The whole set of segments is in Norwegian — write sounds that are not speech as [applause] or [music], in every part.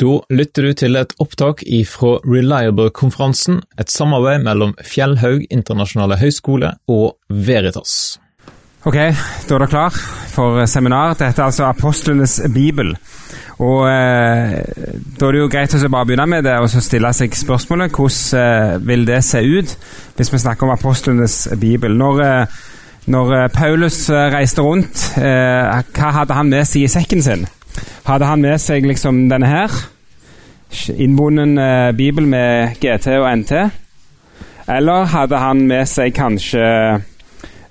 Da lytter du til et opptak ifra Reliable-konferansen, et samarbeid mellom Fjellhaug internasjonale høgskole og Veritas. Ok, da er det klar for seminar. Dette er altså Apostlenes bibel. Og eh, Da er det jo greit å bare begynne med det og så stille seg spørsmålet hvordan eh, vil det se ut hvis vi snakker om apostlenes bibel. Når, eh, når eh, Paulus eh, reiste rundt, eh, hva hadde han med seg i sekken sin? Hadde han med seg liksom denne her? Innbonden eh, bibel med GT og NT? Eller hadde han med seg kanskje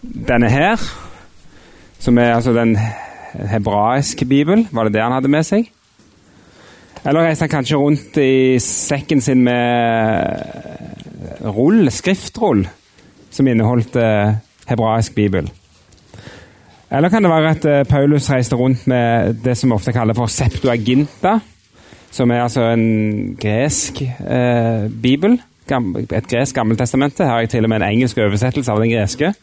denne her? Som er altså den hebraiske bibel? Var det det han hadde med seg? Eller reiste han kanskje rundt i sekken sin med rull, skriftrull, som inneholdt eh, hebraisk bibel? Eller kan det være at eh, Paulus reiste rundt med det som ofte kaller for septuaginta, som er altså en gresk eh, bibel. Et gresk gammeltestamente. Her har jeg til og med en engelsk oversettelse av den greske.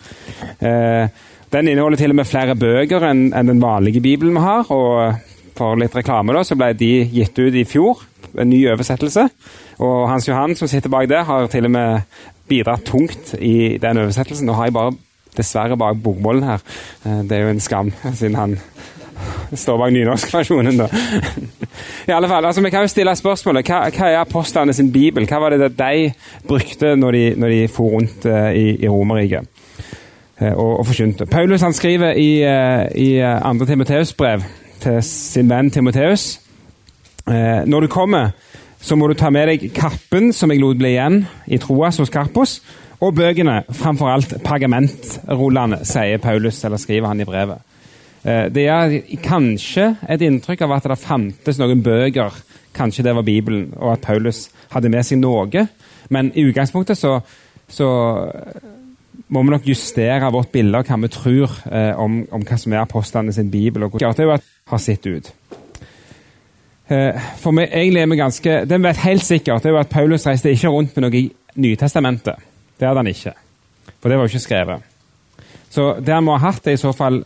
Eh, den inneholder til og med flere bøker enn en den vanlige bibelen vi har. og For litt reklame da, så ble de gitt ut i fjor, en ny oversettelse. Og Hans Johan som sitter bak der, har til og med bidratt tungt i den oversettelsen. Nå har jeg bare dessverre bak bokmålen her. Eh, det er jo en skam, siden han står bak nynorskversjonen, da. I alle fall, altså Vi kan jo stille spørsmålet hva, hva er apostlene sin bibel? Hva var det de brukte når de, når de for rundt uh, i, i Romerriket uh, og, og forkynte? Paulus han skriver i, uh, i 2. Timoteus brev til sin venn Timoteus Når du kommer, så må du ta med deg kappen som jeg lot bli igjen i Troas hos Karpos, og bøkene, framfor alt pergamentrullene, sier Paulus, eller skriver han i brevet. Eh, det er kanskje et inntrykk av at det fantes noen bøker, kanskje det var Bibelen, og at Paulus hadde med seg noe. Men i utgangspunktet så, så må vi nok justere vårt bilde av hva vi tror eh, om, om, hva som er apostlene sin bibel, og hvordan det har sett ut. Eh, for meg, egentlig er vi ganske, Det vi vet helt sikkert, er jo at Paulus reiste ikke rundt med noe i Nytestamentet. Det hadde han ikke. For det var jo ikke skrevet. Så det han må ha hatt, er i så fall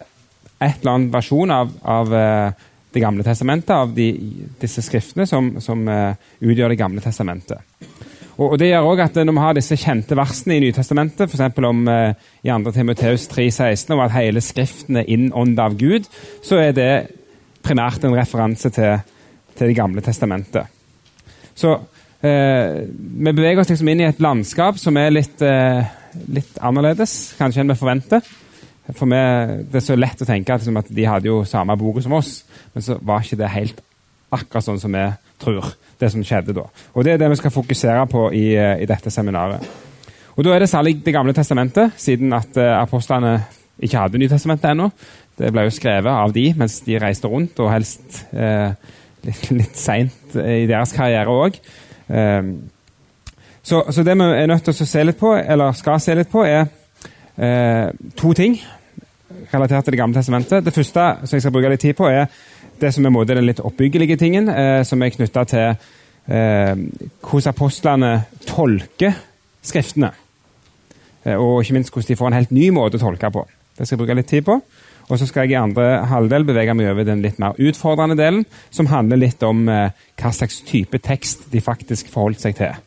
et eller annet versjon av, av uh, Det gamle testamentet, av de, disse skriftene som, som uh, utgjør Det gamle testamentet. Og, og Det gjør også at når vi har disse kjente versene i Nytestamentet, f.eks. om i 2. Timoteus 3,16 om at hele Skriften er innåndet av Gud, så er det primært en referanse til, til Det gamle testamentet. Så Eh, vi beveger oss liksom inn i et landskap som er litt, eh, litt annerledes kanskje enn vi forventer. For meg, Det er så lett å tenke at, liksom, at de hadde jo samme boka som oss, men så var ikke det helt akkurat sånn som vi tror, det som skjedde da. Og Det er det vi skal fokusere på i, eh, i dette seminaret. Og Da er det særlig Det gamle testamentet, siden at eh, apostlene ikke hadde Nytestamentet ennå. Det ble jo skrevet av de mens de reiste rundt, og helst eh, litt, litt seint i deres karriere òg. Ehm, så, så, det vi er nødt til å se litt på, eller skal se litt på, er eh, to ting relatert til Det gamle testamentet. Det første som jeg skal bruke litt tid på, er det som er den litt oppbyggelige tingen, eh, som er knytta til eh, hvordan apostlene tolker Skriftene. Og ikke minst hvordan de får en helt ny måte å tolke på. Det skal jeg bruke litt tid på. Og så skal jeg i andre halvdel bevege meg over den litt mer utfordrende delen, som handler litt om eh, hva slags type tekst de faktisk forholdt seg til.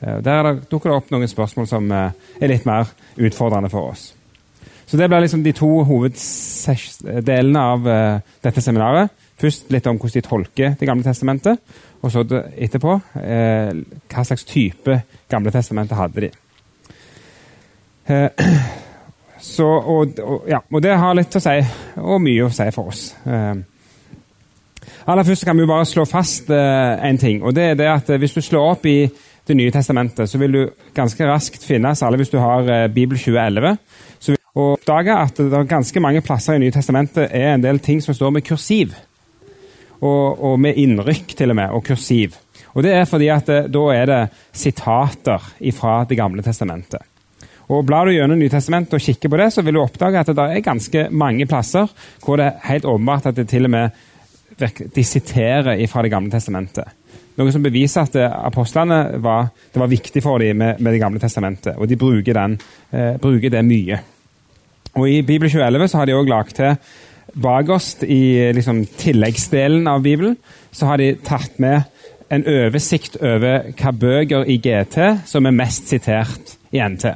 Eh, der dukker det opp noen spørsmål som eh, er litt mer utfordrende for oss. Så Det blir liksom de to hoveddelene av dette seminaret. Først litt om hvordan de tolker Det gamle testamentet, og så etterpå hva slags type Gamle testamentet hadde de. [clears throat] Så, og, og, ja, og, det har litt å si, og mye å si for oss. Eh, aller først kan vi jo bare slå fast eh, en ting. og det er det at eh, Hvis du slår opp i Det nye testamentet, så vil du ganske raskt finne, særlig hvis du har eh, Bibel 2011, så vil du oppdage at det er ganske mange plasser i Nye testamentet er en del ting som står med kursiv. Og, og med innrykk, til og med, og kursiv. Og Det er fordi at eh, da er det sitater fra Det gamle testamentet. Og Blar du gjennom Nytestamentet og kikker på det, så vil du oppdage at det er ganske mange plasser hvor det er helt åpenbart at det til og med de siterer fra Det gamle testamentet. Noe som beviser at apostlene var, det var viktig for dem med, med Det gamle testamentet, og de bruker, den, eh, bruker, det mye. Og I Bibel 2011 så har de også lagt til bakerst i liksom, tilleggsdelen av Bibelen så har de tatt med en oversikt over hva bøker i GT som er mest sitert i NT.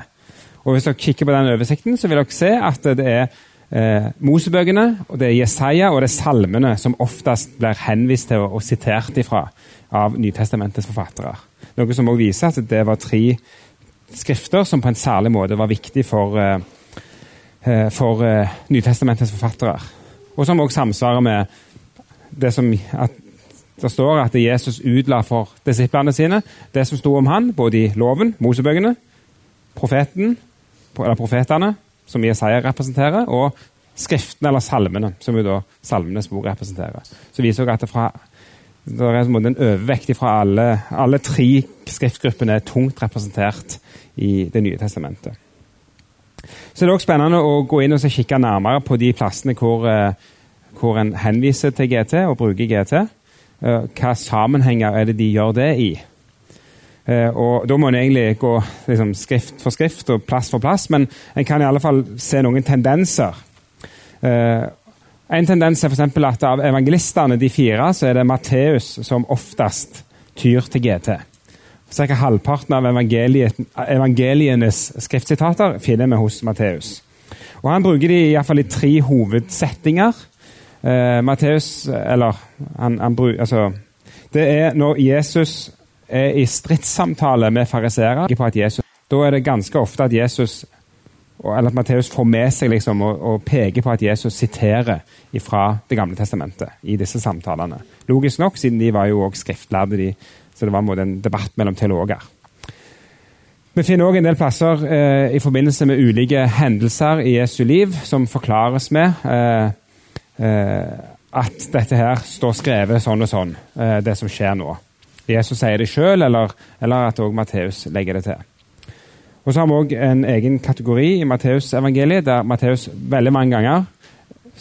Og Hvis dere kikker på den oversikten, så vil dere se at det er eh, Mosebøkene, og det er Jesaja og det er salmene som oftest blir henvist til og, sitert ifra av Nytestamentets forfattere. Noe som også viser at det var tre skrifter som på en særlig måte var viktig for, eh, eh for eh, Nytestamentets forfattere. Og som også samsvarer med det som at det står at Jesus utla for disiplene sine det som sto om han, både i loven, Mosebøkene, profeten, eller profetene, som Jesaja representerer, og skriftene eller salmene, som jo da salmenes bok representerer. Så viser det at det, fra, det er en overvekt fra alle, alle tre skriftgruppene er tungt representert i Det nye testamentet. Så det er også spennende å gå inn og kikke nærmere på de plassene hvor, eh, hvor en henviser til GT og bruker GT. Eh, hva sammenhenger er det de gjør det i? Eh, og Da må en egentlig gå liksom, skrift for skrift og plass for plass, men en kan i alle fall se noen tendenser. Eh, en tendens er for at av evangelistene, de fire, så er det Matteus som oftest tyr til GT. Ca. halvparten av evangelienes skriftsitater finner vi hos Matteus. Og Han bruker de i, hvert fall i tre hovedsettinger. Eh, Matteus Eller han, han bruk, altså, Det er når Jesus er i stridssamtale med fariseere. Da er det ganske ofte at Jesus eller at Matteus får med seg liksom, og, og, peker på at Jesus siterer fra Det gamle testamentet i disse samtalene. Logisk nok, siden de var jo også skriftlærde, de, så det var en debatt mellom teologer. Vi finner òg en del plasser eh, i forbindelse med ulike hendelser i Jesu liv som forklares med eh, Eh, at dette her står skrevet sånn og sånn, eh, det som skjer nå. Jesus sier det sjøl, eller, eller, at òg Matteus legger det til. Og så har vi òg en egen kategori i Matteusevangeliet, der Matteus veldig mange ganger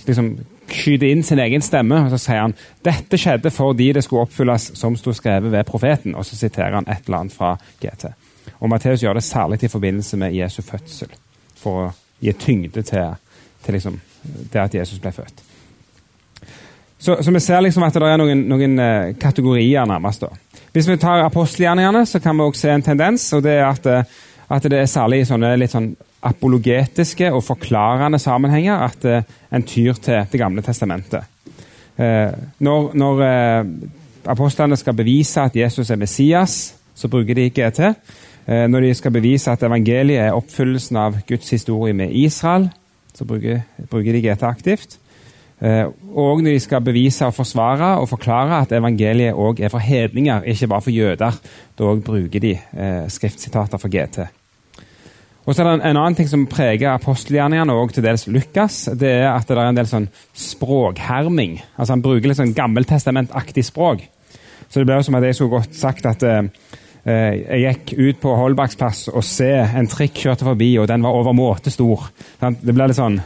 liksom skyter inn sin egen stemme, og så sier han dette skjedde fordi det skulle oppfylles som sto skrevet ved profeten, og så siterer han et eller annet fra GT. Og Matteus gjør det særlig i forbindelse med Jesu fødsel, for å gi tyngde til, til liksom, det at Jesus ble født. Så, så, vi ser liksom at det er noen, noen uh, kategorier, nærmest. da. Hvis vi tar apostelgjerningene, så kan vi også se en tendens. og det er at, uh, at det er særlig sånne litt sånn apologetiske og forklarende sammenhenger at uh, en tyr til Det gamle testamentet. når når apostlene skal bevise at Jesus er Messias, så bruker de GT. når de skal bevise at evangeliet er oppfyllelsen av Guds historie med Israel, så bruker, bruker de GT aktivt. Eh, og når de skal bevise og forsvare og forklare at evangeliet òg er for hedninger, ikke bare for jøder, da bruker de eh, skriftsitater for GT. Og så er det En annen ting som preger apostelgjerningene og til dels Lukas, det er at det er en del sånn språkherming. Altså Han bruker litt sånn gammeltestamentaktig språk. Så det blir som at jeg skulle godt sagt at eh jeg gikk ut på Holbaksplass og se en trikk kjørte forbi, og den var overmåte stor. Det blir litt sånn,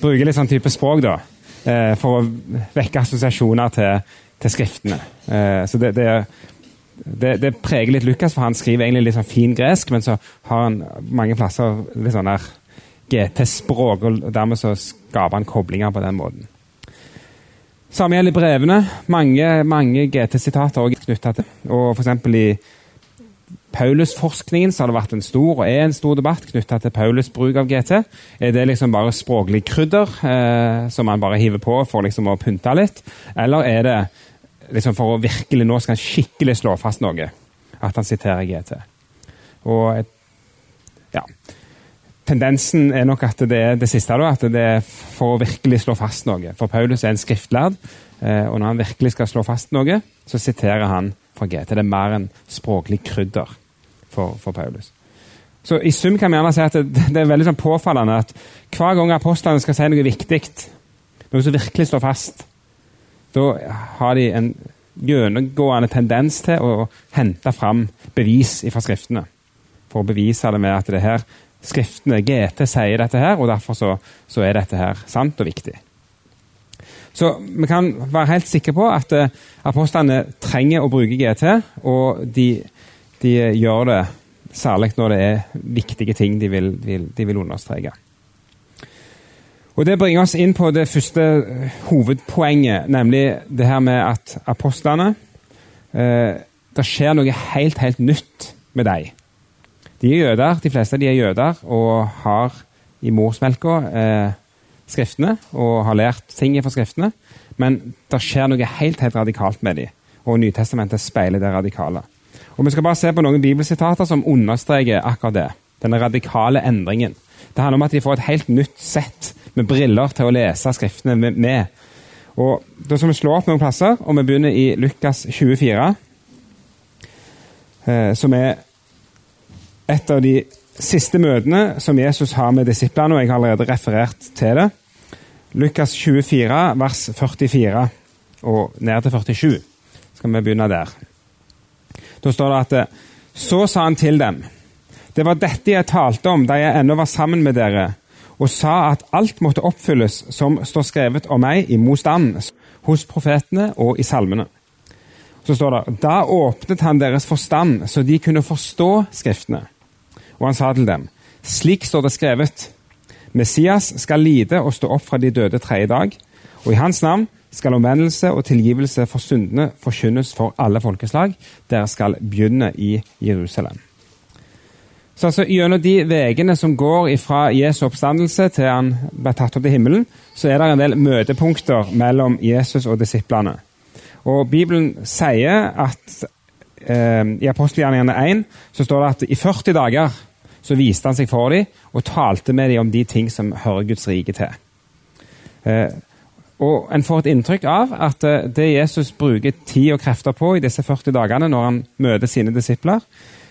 Bruker litt sånn type språk, da. Eh, for å vekke assosiasjoner til, til skriftene. Eh, så det, det, det, det, preger litt Lukas, for han skriver egentlig litt sånn fin gresk, men så har han mange plasser litt sånn der GT-språk, og dermed så skaper han koblinger på den måten. Samme gjelder brevene. Mange, mange GT-sitater er knytta til. Og for i Paulus-forskningen så har det vært en stor og er en stor debatt knytta til Paulus' bruk av GT. Er det liksom bare språklig krydder eh, som man bare hiver på for liksom å pynte litt? Eller er det liksom for å virkelig nå skal han skikkelig slå fast noe? At han siterer GT. Og ja Tendensen er nok at det er det siste, da, at det er for å virkelig slå fast noe. For Paulus er en skriftlærd, eh, og når han virkelig skal slå fast noe, så siterer han fra GT. Det er mer enn språklig krydder for, for, Paulus. Så I sum kan vi gjerne si at det, det er veldig sånn påfallende at hver gang apostlene skal si noe viktig, noe som virkelig står fast, da har de en gjennomgående tendens til å hente fram bevis fra Skriftene. For å bevise det med at det her, Skriftene, GT, sier dette her, og derfor så, så er dette her sant og viktig. Så vi kan være helt sikre på at uh, apostlene trenger å bruke GT, og de, de, gjør det særlig når det er viktige ting de vil, vil, de vil understreke. Og Det bringer oss inn på det første eh, hovedpoenget, nemlig det her med at apostlene eh, Det skjer noe helt, helt nytt med dem. De er jøder, de fleste de er jøder og har i morsmelka eh, skriftene og har lært ting fra skriftene. Men det skjer noe helt, helt radikalt med dem, og Nytestamentet speiler det radikale. Og Vi skal bare se på noen bibelsitater som understreker akkurat det. Denne radikale endringen. Det handler om at de får et helt nytt sett med briller til å lese skriftene med. Og Da skal vi slå opp noen plasser, og vi begynner i Lukas 24. Eh, som er et av de siste møtene som Jesus har med disiplene, og jeg har allerede referert til det. Lukas 24, vers 44 og ned til 47. Skal vi begynne der. Da står det at Så sa han til dem. Det var dette jeg talte om da jeg ennå var sammen med dere, og sa at alt måtte oppfylles som står skrevet om meg i Mos hos profetene og i salmene. Så står det Da åpnet han deres forstand, så de kunne forstå Skriftene. Og han sa til dem, slik står det skrevet. Messias skal lide og stå opp fra de døde tredje dag, og i hans navn skal omvendelse og tilgivelse for syndene forkynnes for alle folkeslag. Dere skal begynne i Jerusalem. Så altså, Gjennom de veiene som går fra Jesu oppstandelse til han ble tatt opp til himmelen, så er det en del møtepunkter mellom Jesus og disiplene. Og Bibelen sier at eh, i apostelgjerningene 1 så står det at i 40 dager så viste han seg for dem og talte med dem om de ting som hører Guds rike til. Eh, og En får et inntrykk av at eh, det Jesus bruker tid og krefter på i disse 40 dagene når han møter sine disipler,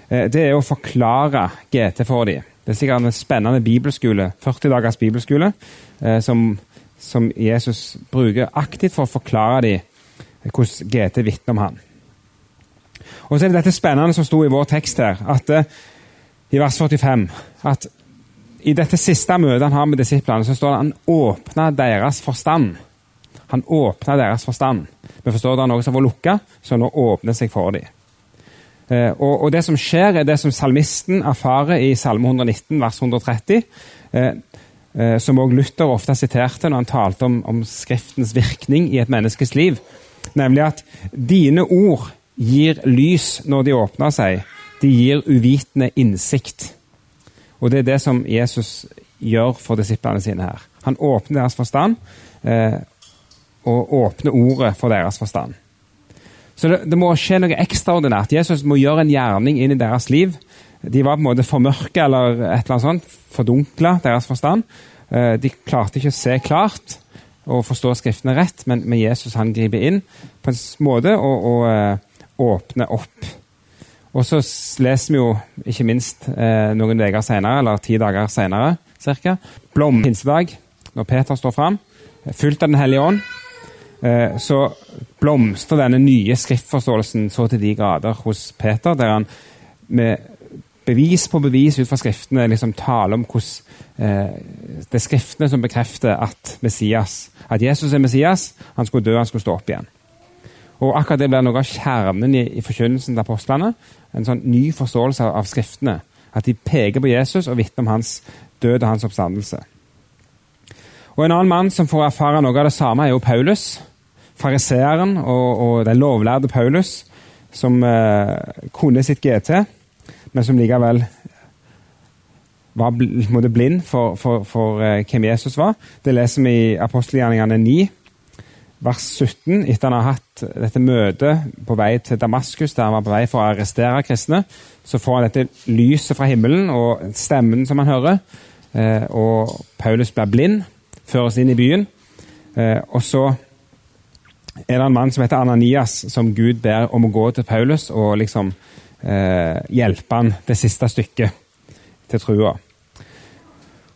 eh, det er å forklare GT for dem. Det er sikkert en spennende bibelskole, 40 dagers bibelskole, eh, som, som Jesus bruker aktivt for å forklare dem hvordan GT vitner om han. Og så er det dette spennende som sto i vår tekst her, at i vers 45 at i dette siste møtet han har med disiplene, så står det at han åpna deres forstand. Han åpna deres forstand. Vi forstår det er noe som var lukka, så nå åpner seg for dem. Eh, og, og, Det som skjer, er det som salmisten erfarer i Salme 119, vers 130. Eh, eh, som også Luther ofte siterte når han talte om, om Skriftens virkning i et menneskes liv. Nemlig at dine ord gir lys når de åpner seg. De gir uvitende innsikt. Og Det er det som Jesus gjør for disiplene sine her. Han åpner deres forstand, eh, og åpner ordet for deres forstand. Så det, det, må skje noe ekstraordinært. Jesus må gjøre en gjerning inn i deres liv. De var på en måte formørka eller et eller annet sånt, fordunkla deres forstand. Eh, de klarte ikke å se klart og forstå Skriftene rett, men, men Jesus han griper inn på en måte og, og uh, åpner opp. Og så leser vi jo ikke minst uh, noen uker senere, eller ti dager senere ca. Blom pinsedag, når Peter står fram, fulgt av Den hellige ånd. Uh, så blomstrer denne nye skriftforståelsen så til de grader hos Peter, der han med bevis på bevis ut fra Skriftene liksom taler om hvordan eh, det er Skriftene som bekrefter at Messias, at Jesus er Messias. Han skulle dø, han skulle stå opp igjen. Og akkurat Det blir noe av kjernen i, i forkynnelsen til apostlene. En sånn ny forståelse av, av Skriftene. At de peker på Jesus og vitner om hans død og hans oppstandelse. Og En annen mann som får erfare noe av det samme, er jo Paulus. Fariseeren og, og den lovlærde Paulus, som eh, kunne sitt GT men som likevel var blind for, for, for uh, hvem Jesus var. Det leser vi i apostelgjerningene 9, vers 17. Etter han har hatt dette møtet på vei til Damaskus, der han var på vei for å arrestere kristne, så får han dette lyset fra himmelen og stemmen som han hører. Uh, og Paulus blir blind, føres inn i byen. Uh, og så er det en mann som heter Ananias, som Gud ber om å gå til Paulus og liksom eh, hjelpe han det siste stykket til trua.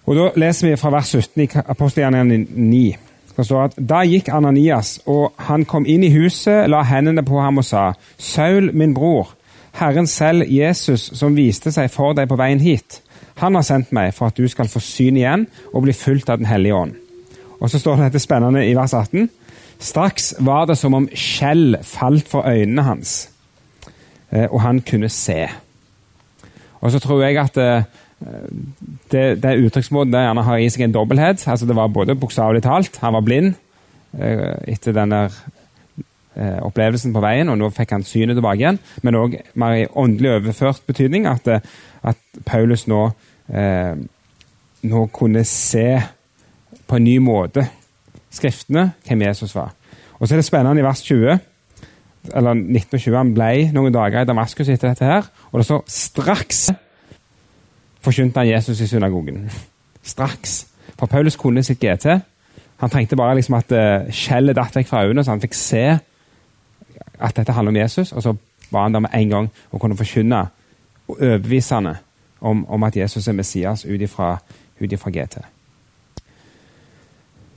Og Da leser vi fra vers 17 i apostelgjerningene 9. Det står at Da gikk Ananias, og han kom inn i huset, la hendene på ham og sa:" Saul, min bror, Herren selv, Jesus, som viste seg for deg på veien hit, han har sendt meg for at du skal få syn igjen og bli fulgt av Den hellige ånd. Og så står det dette spennende i vers 18. Straks var det som om skjell falt for øynene hans, Eh, og han kunne se. Og så tror jeg at eh, det, det uttrykksmåten gjerne har i seg en dobbelthet. altså Det var både bokstavelig talt, han var blind eh, etter den der opplevelsen på veien, og nå fikk han synet tilbake igjen. Men òg mer i åndelig overført betydning, at, at Paulus nå, nå kunne se på en ny måte Skriftene, hvem Jesus var. Og så er det spennende i vers 20 eller 1920, han ble noen dager i Damaskus etter dette her, og det står straks forkynte han Jesus i synagogen. [laughs] Straks. For Paulus kunne sitt GT. Han trengte bare liksom at uh, skjellet datt vekk fra øynene, så han fikk se at dette handler om Jesus. Og så var han der med en gang og kunne forkynne og overbevise om, om, at Jesus er Messias ut ifra GT.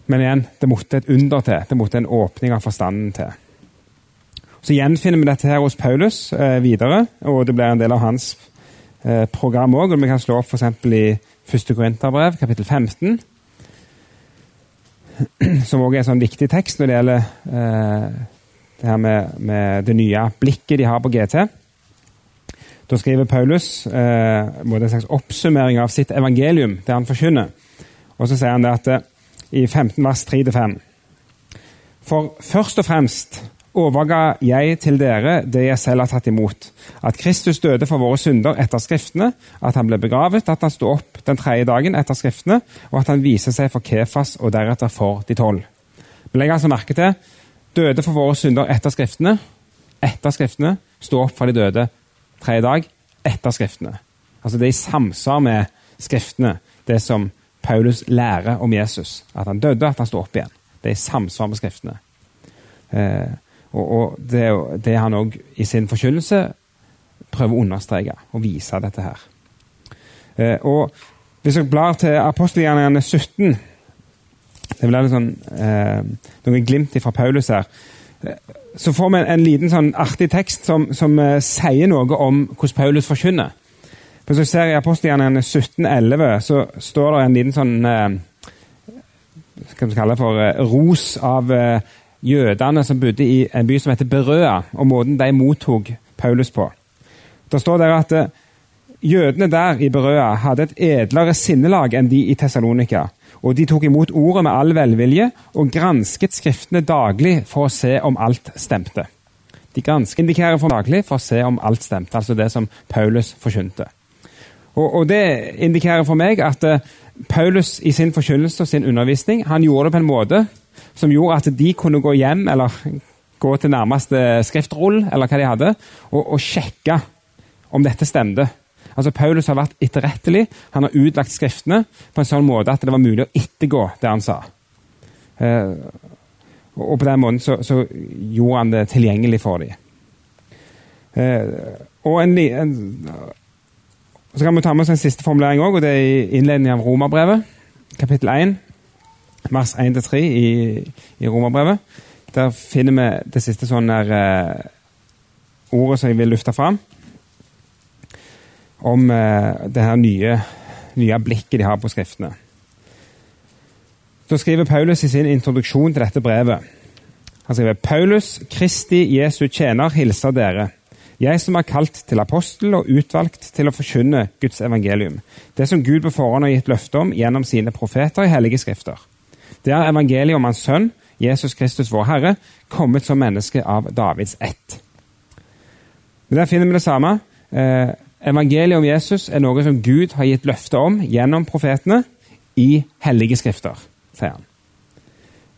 Men igjen, det måtte et under til. Det måtte en åpning av forstanden til. Så gjenfinner vi dette her hos Paulus eh, videre, og det blir en del av hans eh, program òg. Vi kan slå opp f.eks. i 1. Korinterbrev, kapittel 15. [clears throat] Som òg er en sånn viktig tekst når det gjelder eh, det her med, med, det nye blikket de har på GT. Da skriver Paulus eh, en slags oppsummering av sitt evangelium, det han forkynner. Og så sier han det at i 15 vers 3-5 For først og fremst overga jeg til dere det jeg selv har tatt imot. At Kristus døde for våre synder etter Skriftene, at han ble begravet, at han sto opp den tredje dagen etter Skriftene, og at han viser seg for Kefas og deretter for de tolv. Men legg altså merke til døde for våre synder etter Skriftene. Etter Skriftene. Sto opp fra de døde tredje dag etter Skriftene. Altså Det er i samsvar med Skriftene, det som Paulus lærer om Jesus. At han døde, at han sto opp igjen. Det er i samsvar med Skriftene. Eh, og, og det er det han òg i sin forkynnelse prøver å understreke og vise dette her. Eh, og Hvis dere blar til apostelgjerningene 17 Det blir sånn, eh, noen glimt fra Paulus her. Eh, så får vi en, en liten sånn artig tekst som, som uh, sier noe om hvordan Paulus forkynner. Hvis du ser I apostelgjerningene 1711 så står det en liten sånn Hva skal vi kalle det for uh, ros av jødene som bodde i en by som heter Berøa, og måten de mottok Paulus på. Det står der at eh, jødene der i Berøa hadde et edlere sinnelag enn de i Tessalonika. Og de tok imot ordet med all velvilje og gransket skriftene daglig for å se om alt stemte. De gransket indikerer for daglig for å se om alt stemte, altså det som Paulus forkynte. Og, og Det indikerer for meg at uh, Paulus i sin forkynnelse og sin undervisning han gjorde det på en måte som gjorde at de kunne gå hjem eller gå til nærmeste skriftrull eller hva de hadde, og, og sjekke om dette stemte. Altså, Paulus har vært etterrettelig. Han har utlagt skriftene på en sånn måte at det var mulig å ettergå det han sa. Eh, og på den måten så, så, gjorde han det tilgjengelig for dem. Eh, og en, en, så kan vi ta med oss en siste formulering òg, og det er i innledningen av Romerbrevet, kapittel 1 vers 1-3 i, i Romerbrevet. Der finner vi det siste sånne uh, ordet som jeg vil lufte fram. Om uh, det her nye, nye blikket de har på Skriftene. Da skriver Paulus i sin introduksjon til dette brevet Han skriver Paulus, Kristi Jesu tjener, hilser dere. Jeg som er kalt til apostel og utvalgt til å forkynne Guds evangelium. Det som Gud på forhånd har gitt løfte om gjennom sine profeter i hellige skrifter. Det er evangeliet om hans sønn, Jesus Kristus vår Herre, kommet som menneske av Davids ett. Men Der finner vi det samme. Eh, evangeliet om Jesus er noe som Gud har gitt løfte om gjennom profetene i hellige skrifter, sier han.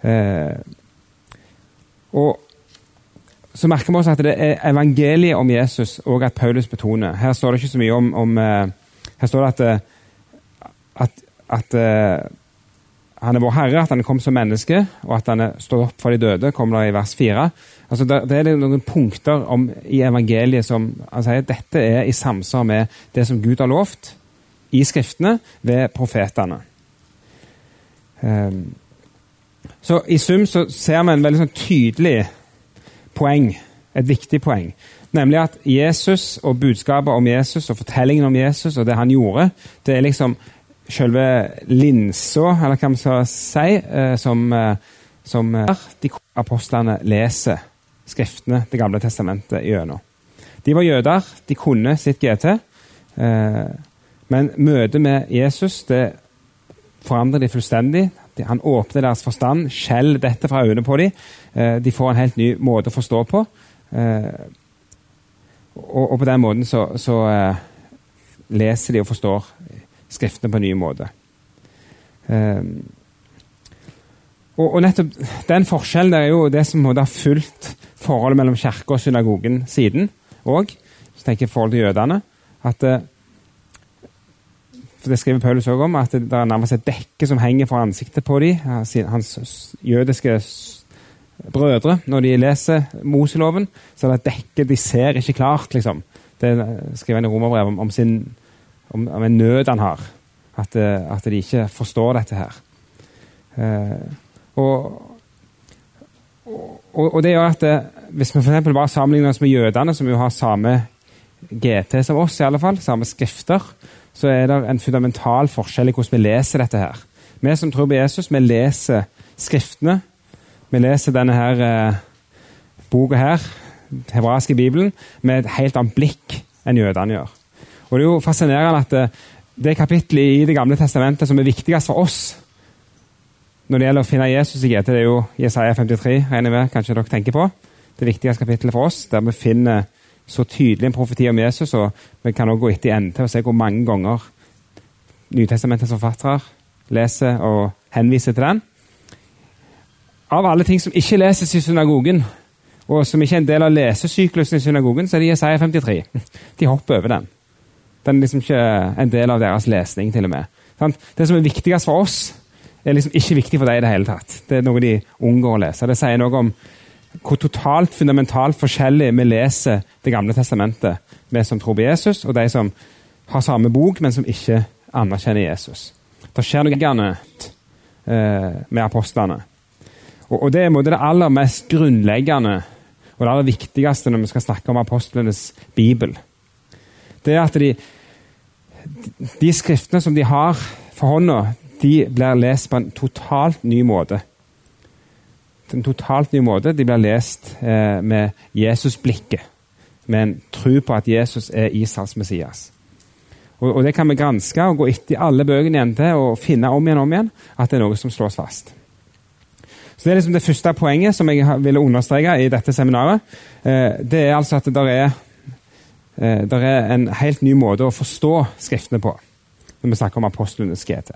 Eh, og så merker vi også at det er evangeliet om Jesus og at Paulus betoner. Her står det ikke så mye om, om eh, Her står det at, eh, at, at eh, han er vår Herre, at han kom som menneske, og at han er stått opp for de døde, kommer det i vers 4. Altså, det, er noen punkter om, i evangeliet som han dette er i samsvar med det som Gud har lovt i Skriftene ved profetene. Um, så I sum så ser vi en veldig sånn tydelig poeng, et viktig poeng. Nemlig at Jesus og budskapet om Jesus og fortellingen om Jesus og det han gjorde, det er liksom selve linsa, eller hva vi skal si, eh, som, eh, som eh, de apostlene leser skriftene Det gamle testamentet gjennom. De var jøder, de kunne sitt GT, Men møtet med Jesus det forandrer de fullstendig. Han åpner deres forstand, skjeller dette fra øynene på dem. Eh, de får en helt ny måte å forstå på. Eh, og, på den måten så, så eh, leser de og forstår Skriftene på en ny måte. Og, nettopp Den forskjellen er jo det som har fulgt forholdet mellom kirke og synagogen siden òg. Så tenker jeg forhold til jødene. at for Det skriver Paulus også om, at det er nærmest et dekke som henger fra ansiktet på dem, hans jødiske brødre. Når de leser Moseloven, så er det et dekke de ser ikke klart. liksom. Det skriver han i romerbrevet om, om, om, om, en nød han har. At, at, de ikke forstår dette her. Eh, og, og, og, det gjør at det, hvis vi for bare sammenligner oss med jødene, som jo har samme GT som oss, i alle fall, samme skrifter, så er det en fundamental forskjell i hvordan vi leser dette her. Vi som tror på Jesus, vi leser Skriftene. Vi leser denne her eh, boka her, hebraiske bibelen, med et helt annet blikk enn jødene gjør. Og Det er jo fascinerende at det, eh, det kapittelet i Det gamle testamentet som er viktigst for oss når det gjelder å finne Jesus i GT, det er jo Jesaja 53, regner med kanskje dere tenker på. Det viktigste kapittelet for oss, der vi finner så tydelig en profeti om Jesus, og vi kan også gå etter i NT og se hvor mange ganger Nytestamentets forfattere leser og henviser til den. Av alle ting som ikke leses i synagogen, og som ikke er en del av lesesyklusen i synagogen, så er det Jesaja 53. De hopper over den. Den er liksom ikke en del av deres lesning, til og med. Det som er viktigst for oss, er liksom ikke viktig for deg i det hele tatt. Det er noe de unngår å lese. Det sier noe om hvor totalt fundamentalt forskjellig vi leser Det gamle testamentet, vi som tror på Jesus, og de som har samme bok, men som ikke anerkjenner Jesus. Det skjer noe annet eh, med apostlene. Og, Det er det aller mest grunnleggende og det aller viktigste når vi skal snakke om apostlenes bibel. Det er at de, de skriftene som de har for hånda, de blir lest på en totalt ny måte en totalt ny måte. De blir lest eh, med Jesusblikket, med en tro på at Jesus er Israels Messias. Og, og, Det kan vi granske og gå etter alle bøkene igjen til og finne om igjen om igjen at det er noe som slås fast. Så Det er liksom det første poenget som jeg ville understreke i dette seminaret. Eh, det er altså at det er, eh, er en helt ny måte å forstå Skriftene på når vi snakker om apostlenes GT.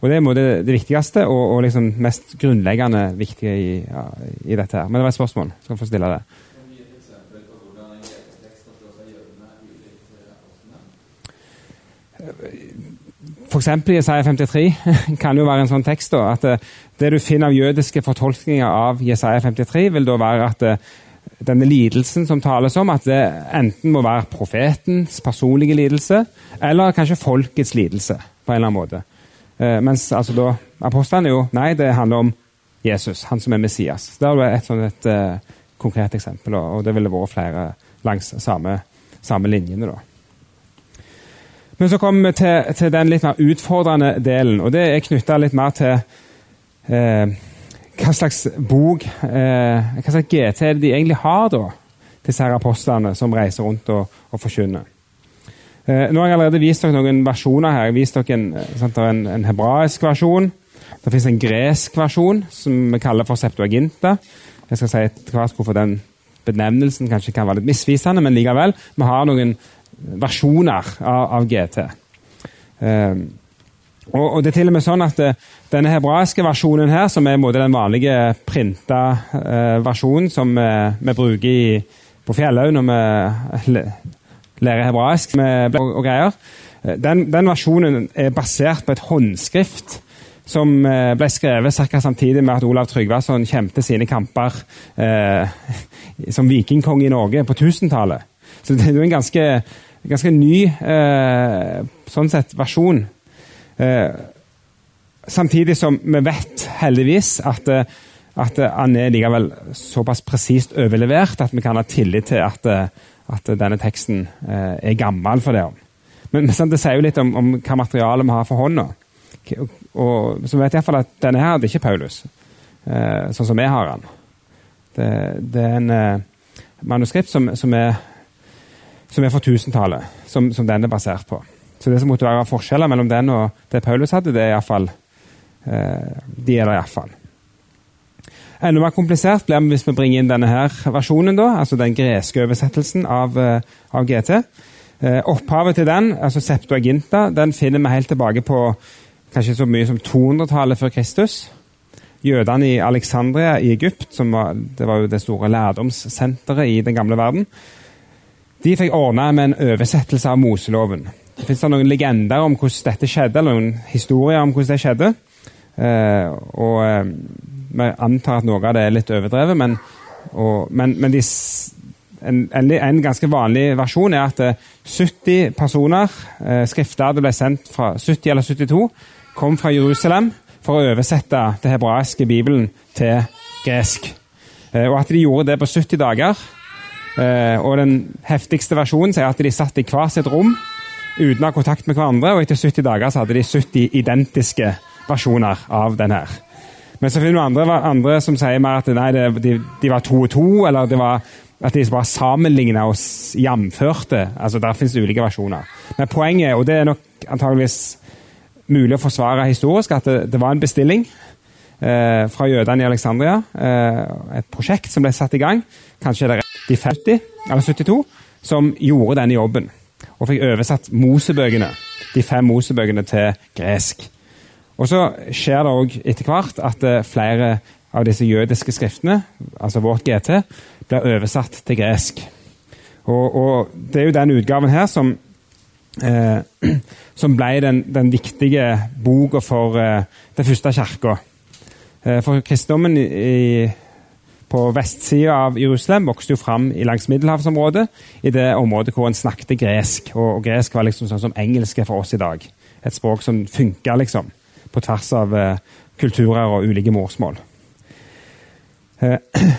Og Det er det, det viktigste og, og liksom mest grunnleggende viktige i, ja, i, dette. her. Men det var et spørsmål. Skal få stille det. F.eks. i Jesaja 53 [laughs] kan jo være en sånn tekst da, at eh, det du finner av jødiske fortolkninger av Jesaja 53, vil da være at eh, denne lidelsen som tales om, at det enten må være profetens personlige lidelse, eller kanskje folkets lidelse. på en eller annen måte. Eh, mens altså da, apostlene jo Nei, det handler om Jesus, han som er Messias. Det er et, sånt, et uh, konkret eksempel, og det ville vært flere langs samme, samme linjene. da. Men så kommer vi til, til, den litt mer utfordrende delen, og det er knytta litt mer til eh, hva slags bok, eh, hva slags GT de egentlig har, da, disse her apostlene som reiser rundt og, og forkynner. Eh, nå har jeg allerede vist dere noen versjoner her. Jeg har vist dere en, eh, en, en hebraisk versjon. Det fins en gresk versjon som vi kaller for Septuaginta. Jeg skal si etter hvert hvorfor den benevnelsen kanskje kan være litt misvisende, men likevel. Vi har noen versjoner av, av GT. Um, og, og, det er til og med sånn at det, eh, denne hebraiske versjonen her, som er den vanlige printa uh, versjonen som eh, vi bruker i, på Fjellhaug når vi lære hebraisk med, og, og greier. Den, den, versjonen er basert på et håndskrift som eh, ble skrevet ca. samtidig med at Olav Tryggvason kjempet sine kamper eh, [laughs] som vikingkonge i Norge på 1000-tallet. Så det er jo en ganske, ganske ny eh, sånn sett versjon. Eh, samtidig som vi vet heldigvis at, eh, at han er likevel såpass presist overlevert at vi kan ha tillit til at eh, at denne teksten eh, er gammel for det. Men, men det sier jo litt om, om hva materialet vi har for hånda. Og, og, så vet iallfall at denne her hadde ikke Paulus, eh, sånn som vi har den. Det, det er en eh, manuskript som, som, er, som er for tusentallet, som, som den er basert på. Så det som måtte være forskjeller mellom den og det Paulus hadde, det er iallfall eh, De er der iallfall. Enda mer komplisert blir det hvis vi bringer inn denne her versjonen, da, altså den greske oversettelsen av, eh, av GT. Eh, opphavet til den, altså Septuaginta, den finner vi helt tilbake på kanskje så mye som 200-tallet før Kristus. Jødene i Alexandria i Egypt, som var, det var jo det store lærdomssenteret i den gamle verden, de fikk ordna med en oversettelse av Moseloven. Det fins noen legender om hvordan dette skjedde, eller noen historier om hvordan det skjedde. Eh, og vi antar at noe av det er litt overdrevet, men, og, men, men de, en, en, ganske vanlig versjon er at 70 eh, personer, eh, skrifter det ble sendt fra 70 eller 72, kom fra Jerusalem for å oversette det hebraiske bibelen til gresk. Eh, og at de gjorde det på 70 dager. Og den heftigste versjonen sier at de satt i hver sitt rom uten å ha kontakt med hverandre, og etter 70 dager så hadde de 70 identiske versjoner av den her. Men så finner du andre, andre som sier mer at nei, de, de var to og to, eller det var at de bare sammenligna og jamførte. Altså, Der det ulike versjoner. Men poenget, og det er nok antageligvis mulig å forsvare historisk, at det, det var en bestilling eh, fra jødene i Alexandria. Eh, et prosjekt som ble satt i gang, kanskje er det de 50 eller 72, som gjorde denne jobben. Og fikk oversatt Mosebøkene, de fem Mosebøkene til gresk. Og så skjer det òg etter hvert at eh, flere av disse jødiske skriftene, altså vårt GT, blir oversatt til gresk. Og, og det er jo den utgaven her som, eh, [clears throat] som ble den, den viktige boka for eh, den første kirka. Eh, for kristendommen i, på vestsida av Jerusalem vokste jo fram i langs middelhavsområdet, i det området hvor en snakket gresk. Og, og gresk var liksom sånn som engelsk for oss i dag. Et språk som funka, liksom på tvers av eh, kulturer og ulike morsmål. Eh, [clears throat]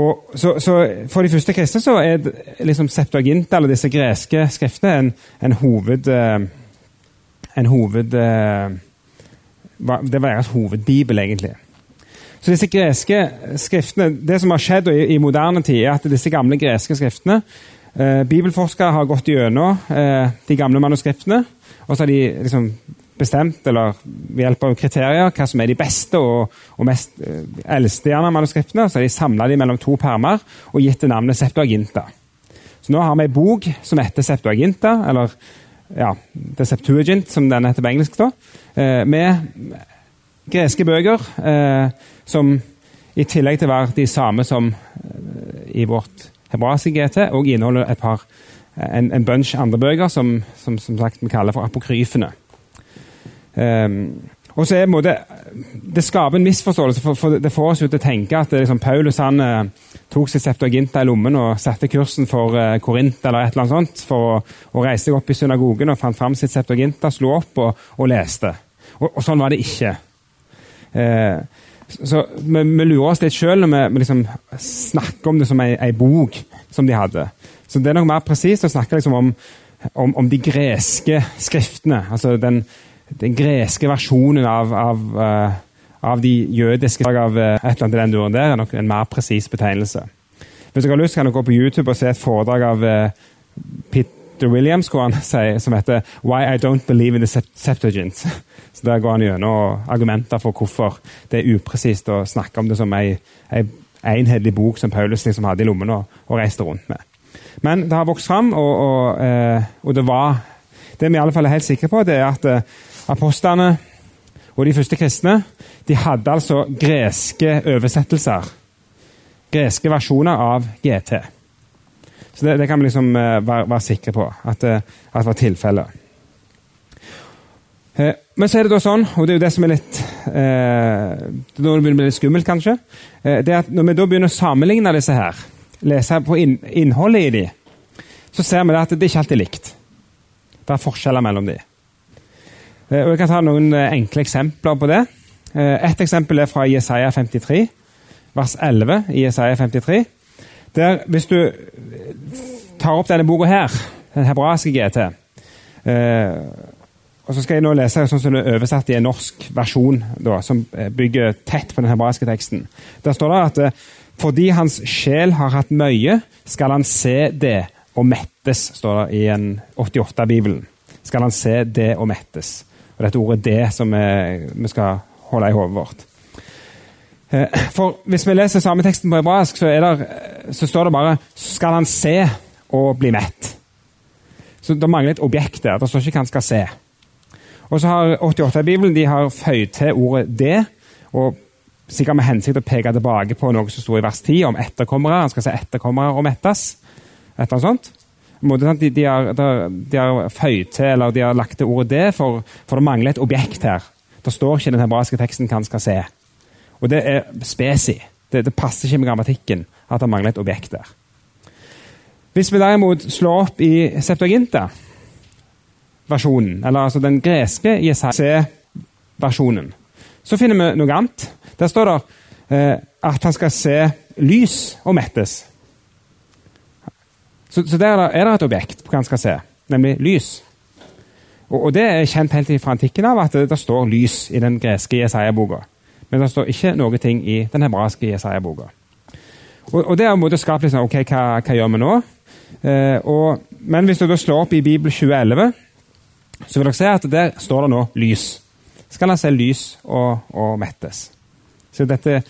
og så, så, For de første kristne så er liksom Septuaginta, eller disse greske skriftene, en, en hoved... Eh, en hoved det var deres hovedbibel, egentlig. Så disse greske skriftene, Det som har skjedd i, i moderne tid, er at disse gamle greske skriftene eh, Bibelforskere har gått gjennom eh, de gamle manuskriptene, og så har de liksom bestemt, eller ved hjelp av kriterier, hva som er de beste og, og mest eh, eldste gjerne manuskriptene. Så har de samla de mellom to permer og gitt det navnet Septuaginta. Så nå har vi ei bok som heter Septuaginta, eller ja, The Septuagint, som den heter på engelsk, da, eh, med greske bøker eh, som i tillegg til å være de samme som i vårt hebraiske GT, og inneholder et par, en, en bunch andre bøker som, som, som sagt vi kaller for apokryfene. Um, og så er måte, Det skaper en misforståelse, for, for det får oss jo til å tenke at liksom, Paulus han uh, tok seg Septuaginta i lommen og satte kursen for uh, Korint eller et eller annet sånt, for å, å reise seg opp i synagogen og fant fram sitt Septuaginta, slo opp og, og leste. Og, og, sånn var det ikke. Eh, så vi, vi, lurer oss litt sjøl når vi liksom snakker om det som ei, ei, bok som de hadde. Så det er nok mer presist å snakke liksom om, om, om de greske skriftene. altså den den greske versjonen av, av, uh, av de jødiske av uh, et eller annet i den duren der er nok en mer presis betegnelse. Hvis dere har lyst, kan dere gå på YouTube og se et foredrag av uh, Peter Williams hvor han [laughs] sier, som heter 'Why I Don't Believe in the Septuagint'. [laughs] Så Der går han gjennom argumenter for hvorfor det er upresist å snakke om det som ei, ei enhetlig bok som Paulus liksom hadde i lommen og, og reiste rundt med. Men det har vokst fram, og, og, og det var Det vi i alle fall er helt sikre på, det er at Apostlene og de første kristne de hadde altså greske oversettelser. Greske versjoner av GT. Så det, det kan vi liksom uh, være, være, sikre på at, uh, at det var tilfellet. Uh, men så er det da sånn, og det er jo det som er litt Når det begynner å bli litt skummelt, kanskje, det er at når vi da begynner å sammenligne disse her, lese på inn, innholdet i de, så ser vi at det ikke alltid likt. Det er forskjeller mellom de. Eh, og Jeg kan ta noen eh, enkle eksempler på det. Eh, et eksempel er fra Jesaja 53, vers 11 i Jesaja 53. Der, hvis du tar opp denne boka her, den hebraiske GT og så skal jeg nå lese sånn som det er oversatt i en norsk versjon, da, som bygger tett på den hebraiske teksten. Der står det at fordi hans sjel har hatt møye, skal han se det og mettes, står det i en 88-bibelen. skal han se det og mettes. Og dette ordet 'det' som vi, skal holde i hodet vårt. Eh, for Hvis vi leser samme teksten på hebraisk, så, der, så står det bare 'skal han se og bli mett'. Så Det mangler et objekt der. Det står ikke hva han skal se. Og så har 88 i Bibelen de har føyd til ordet 'det', og sikkert med hensikt å peke tilbake på noe som sto i vers 10 om etterkommere. Han skal se etterkommere og mettes. Et eller annet sånt. De, de, har, de har føyd til, eller de har lagt til ordet 'det', for, for det mangler et objekt her. Det står ikke den hebraiske teksten hva han skal se. Og det er spesi. Det, det passer ikke med grammatikken at det mangler et objekt der. Hvis vi derimot slår opp i Septuaginta-versjonen, eller altså den greske Jesaja-versjonen, så finner vi noe annet. Der står det eh, at han skal se lys og mettes. Så, så der er det et objekt på hva han skal se, nemlig lys. Og, og Det er kjent helt fra antikken av at det, det står lys i den greske Jesaja-boka. Men det står ikke noe ting i den hebraiske Jesaja-boka. Og, og, Det har måte skapt liksom, ok, hva, hva gjør vi nå? Eh, og, men hvis du da slår opp i Bibel 2011, så vil dere se at der står det nå lys. Skal han se lys og, og mettes. Så dette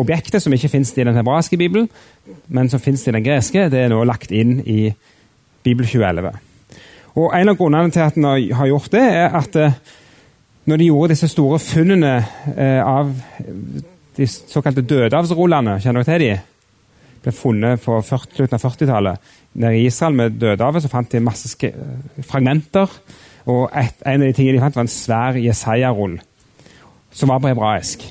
objektet som ikke finnes i den hebraiske bibelen, men som finnes i den greske, det er nå lagt inn i Bibel 2011. Og En av grunnene til at en har gjort det, er at eh, når de gjorde disse store funnene eh, av de såkalte dødehavsrullene Kjenner dere til de? ble funnet på slutten av 40-tallet. Nede i Israel med Dødehavet så fant de masse fragmenter. Og et, en av de tingene de fant, var en svær Jesaja-rull som var på hebraisk.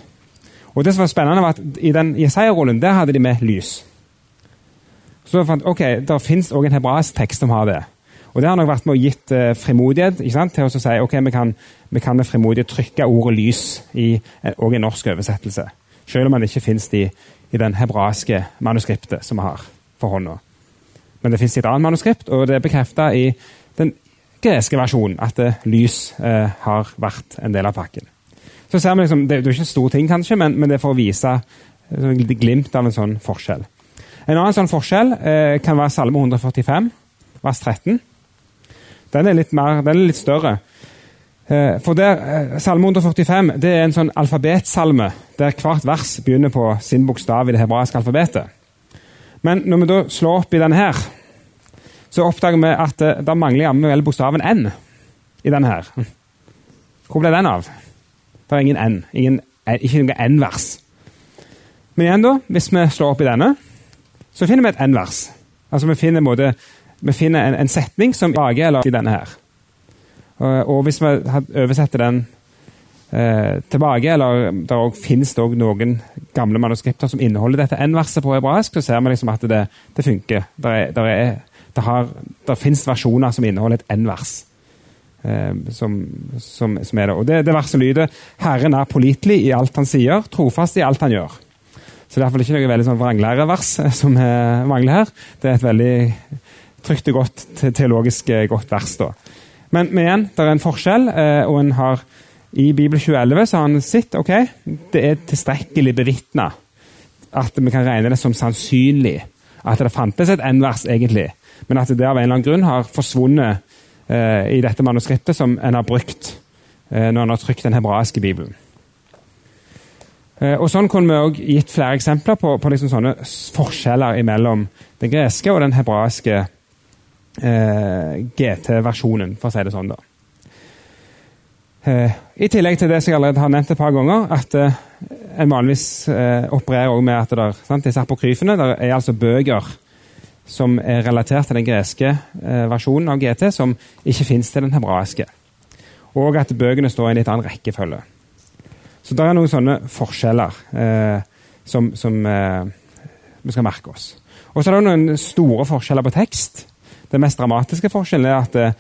Og det som var spennende var at I den Jesaja-rollen der hadde de med lys. Så fant ok, Det fins òg en hebraisk tekst som har det. Og Det har nok vært med å gitt eh, frimodighet sant, til å si ok, vi kan, vi kan med frimodighet trykke ordet 'lys' i og en norsk oversettelse. Selv om det ikke finnes i, i den hebraiske manuskriptet som vi har for hånda. Men det fins i et annet manuskript, og det er bekrefta i den greske versjonen at eh, lys eh, har vært en del av pakken. Så ser vi liksom, Det, er ikke en stor ting, kanskje, men, men det er for å vise et glimt av en sånn forskjell. En annen sånn forskjell eh, kan være Salme 145, vers 13. Den er litt, mer, den er litt større. Eh, for der, eh, Salme 145 det er en sånn alfabetsalme der hvert vers begynner på sin bokstav i det hebraiske alfabetet. Men når vi da slår opp i denne her, så oppdager vi at eh, det mangler jammen vel bokstaven N i denne her. Hvor ble den av? Det er ingen N. Ingen, ikke noe N-vers. Men igjen, da, hvis vi slår opp i denne, så finner vi et N-vers. Altså Vi finner en måte vi finner en, en setning som lager eller i denne her. Og, og hvis vi oversetter den eh, tilbake, eller det finnes det noen gamle manuskripter som inneholder dette N-verset på hebraisk, så ser vi liksom at det, det funker. Der, er, der, er, finnes versjoner som inneholder et N-vers. Eh, som, som, som, er det. Og det, det verset lyder 'Herren er pålitelig i alt han sier, trofast i alt han gjør'. Så det er iallfall ikke noe veldig sånn vranglære-vers som mangler her. Det er et veldig trygt og godt teologisk eh, godt vers. da. Men, men igjen, det er en forskjell, eh, og en har i Bibel 2011 så har han sett ok, det er tilstrekkelig bevitna at vi kan regne det som sannsynlig at det fantes et N-vers, egentlig, men at det av en eller annen grunn har forsvunnet eh, i dette manuskriptet som en har brukt eh, når en har trykt den hebraiske bibelen. Eh, og Sånn kunne vi også gitt flere eksempler på, på liksom sånne forskjeller mellom den greske og den hebraiske eh, GT-versjonen, for å si det sånn. da. Eh, I tillegg til det som jeg allerede har nevnt et par ganger, at eh, en vanligvis eh, opererer også med at der, sant, disse apokryfene der er altså bøker som er relatert til den greske eh, versjonen av GT, som ikke fins til den hebraiske. Og at bøkene står i en litt annen rekkefølge. Så det er noen sånne forskjeller eh, som, som vi skal merke oss. Og så er det noen store forskjeller på tekst. Den mest dramatiske forskjellen er at eh,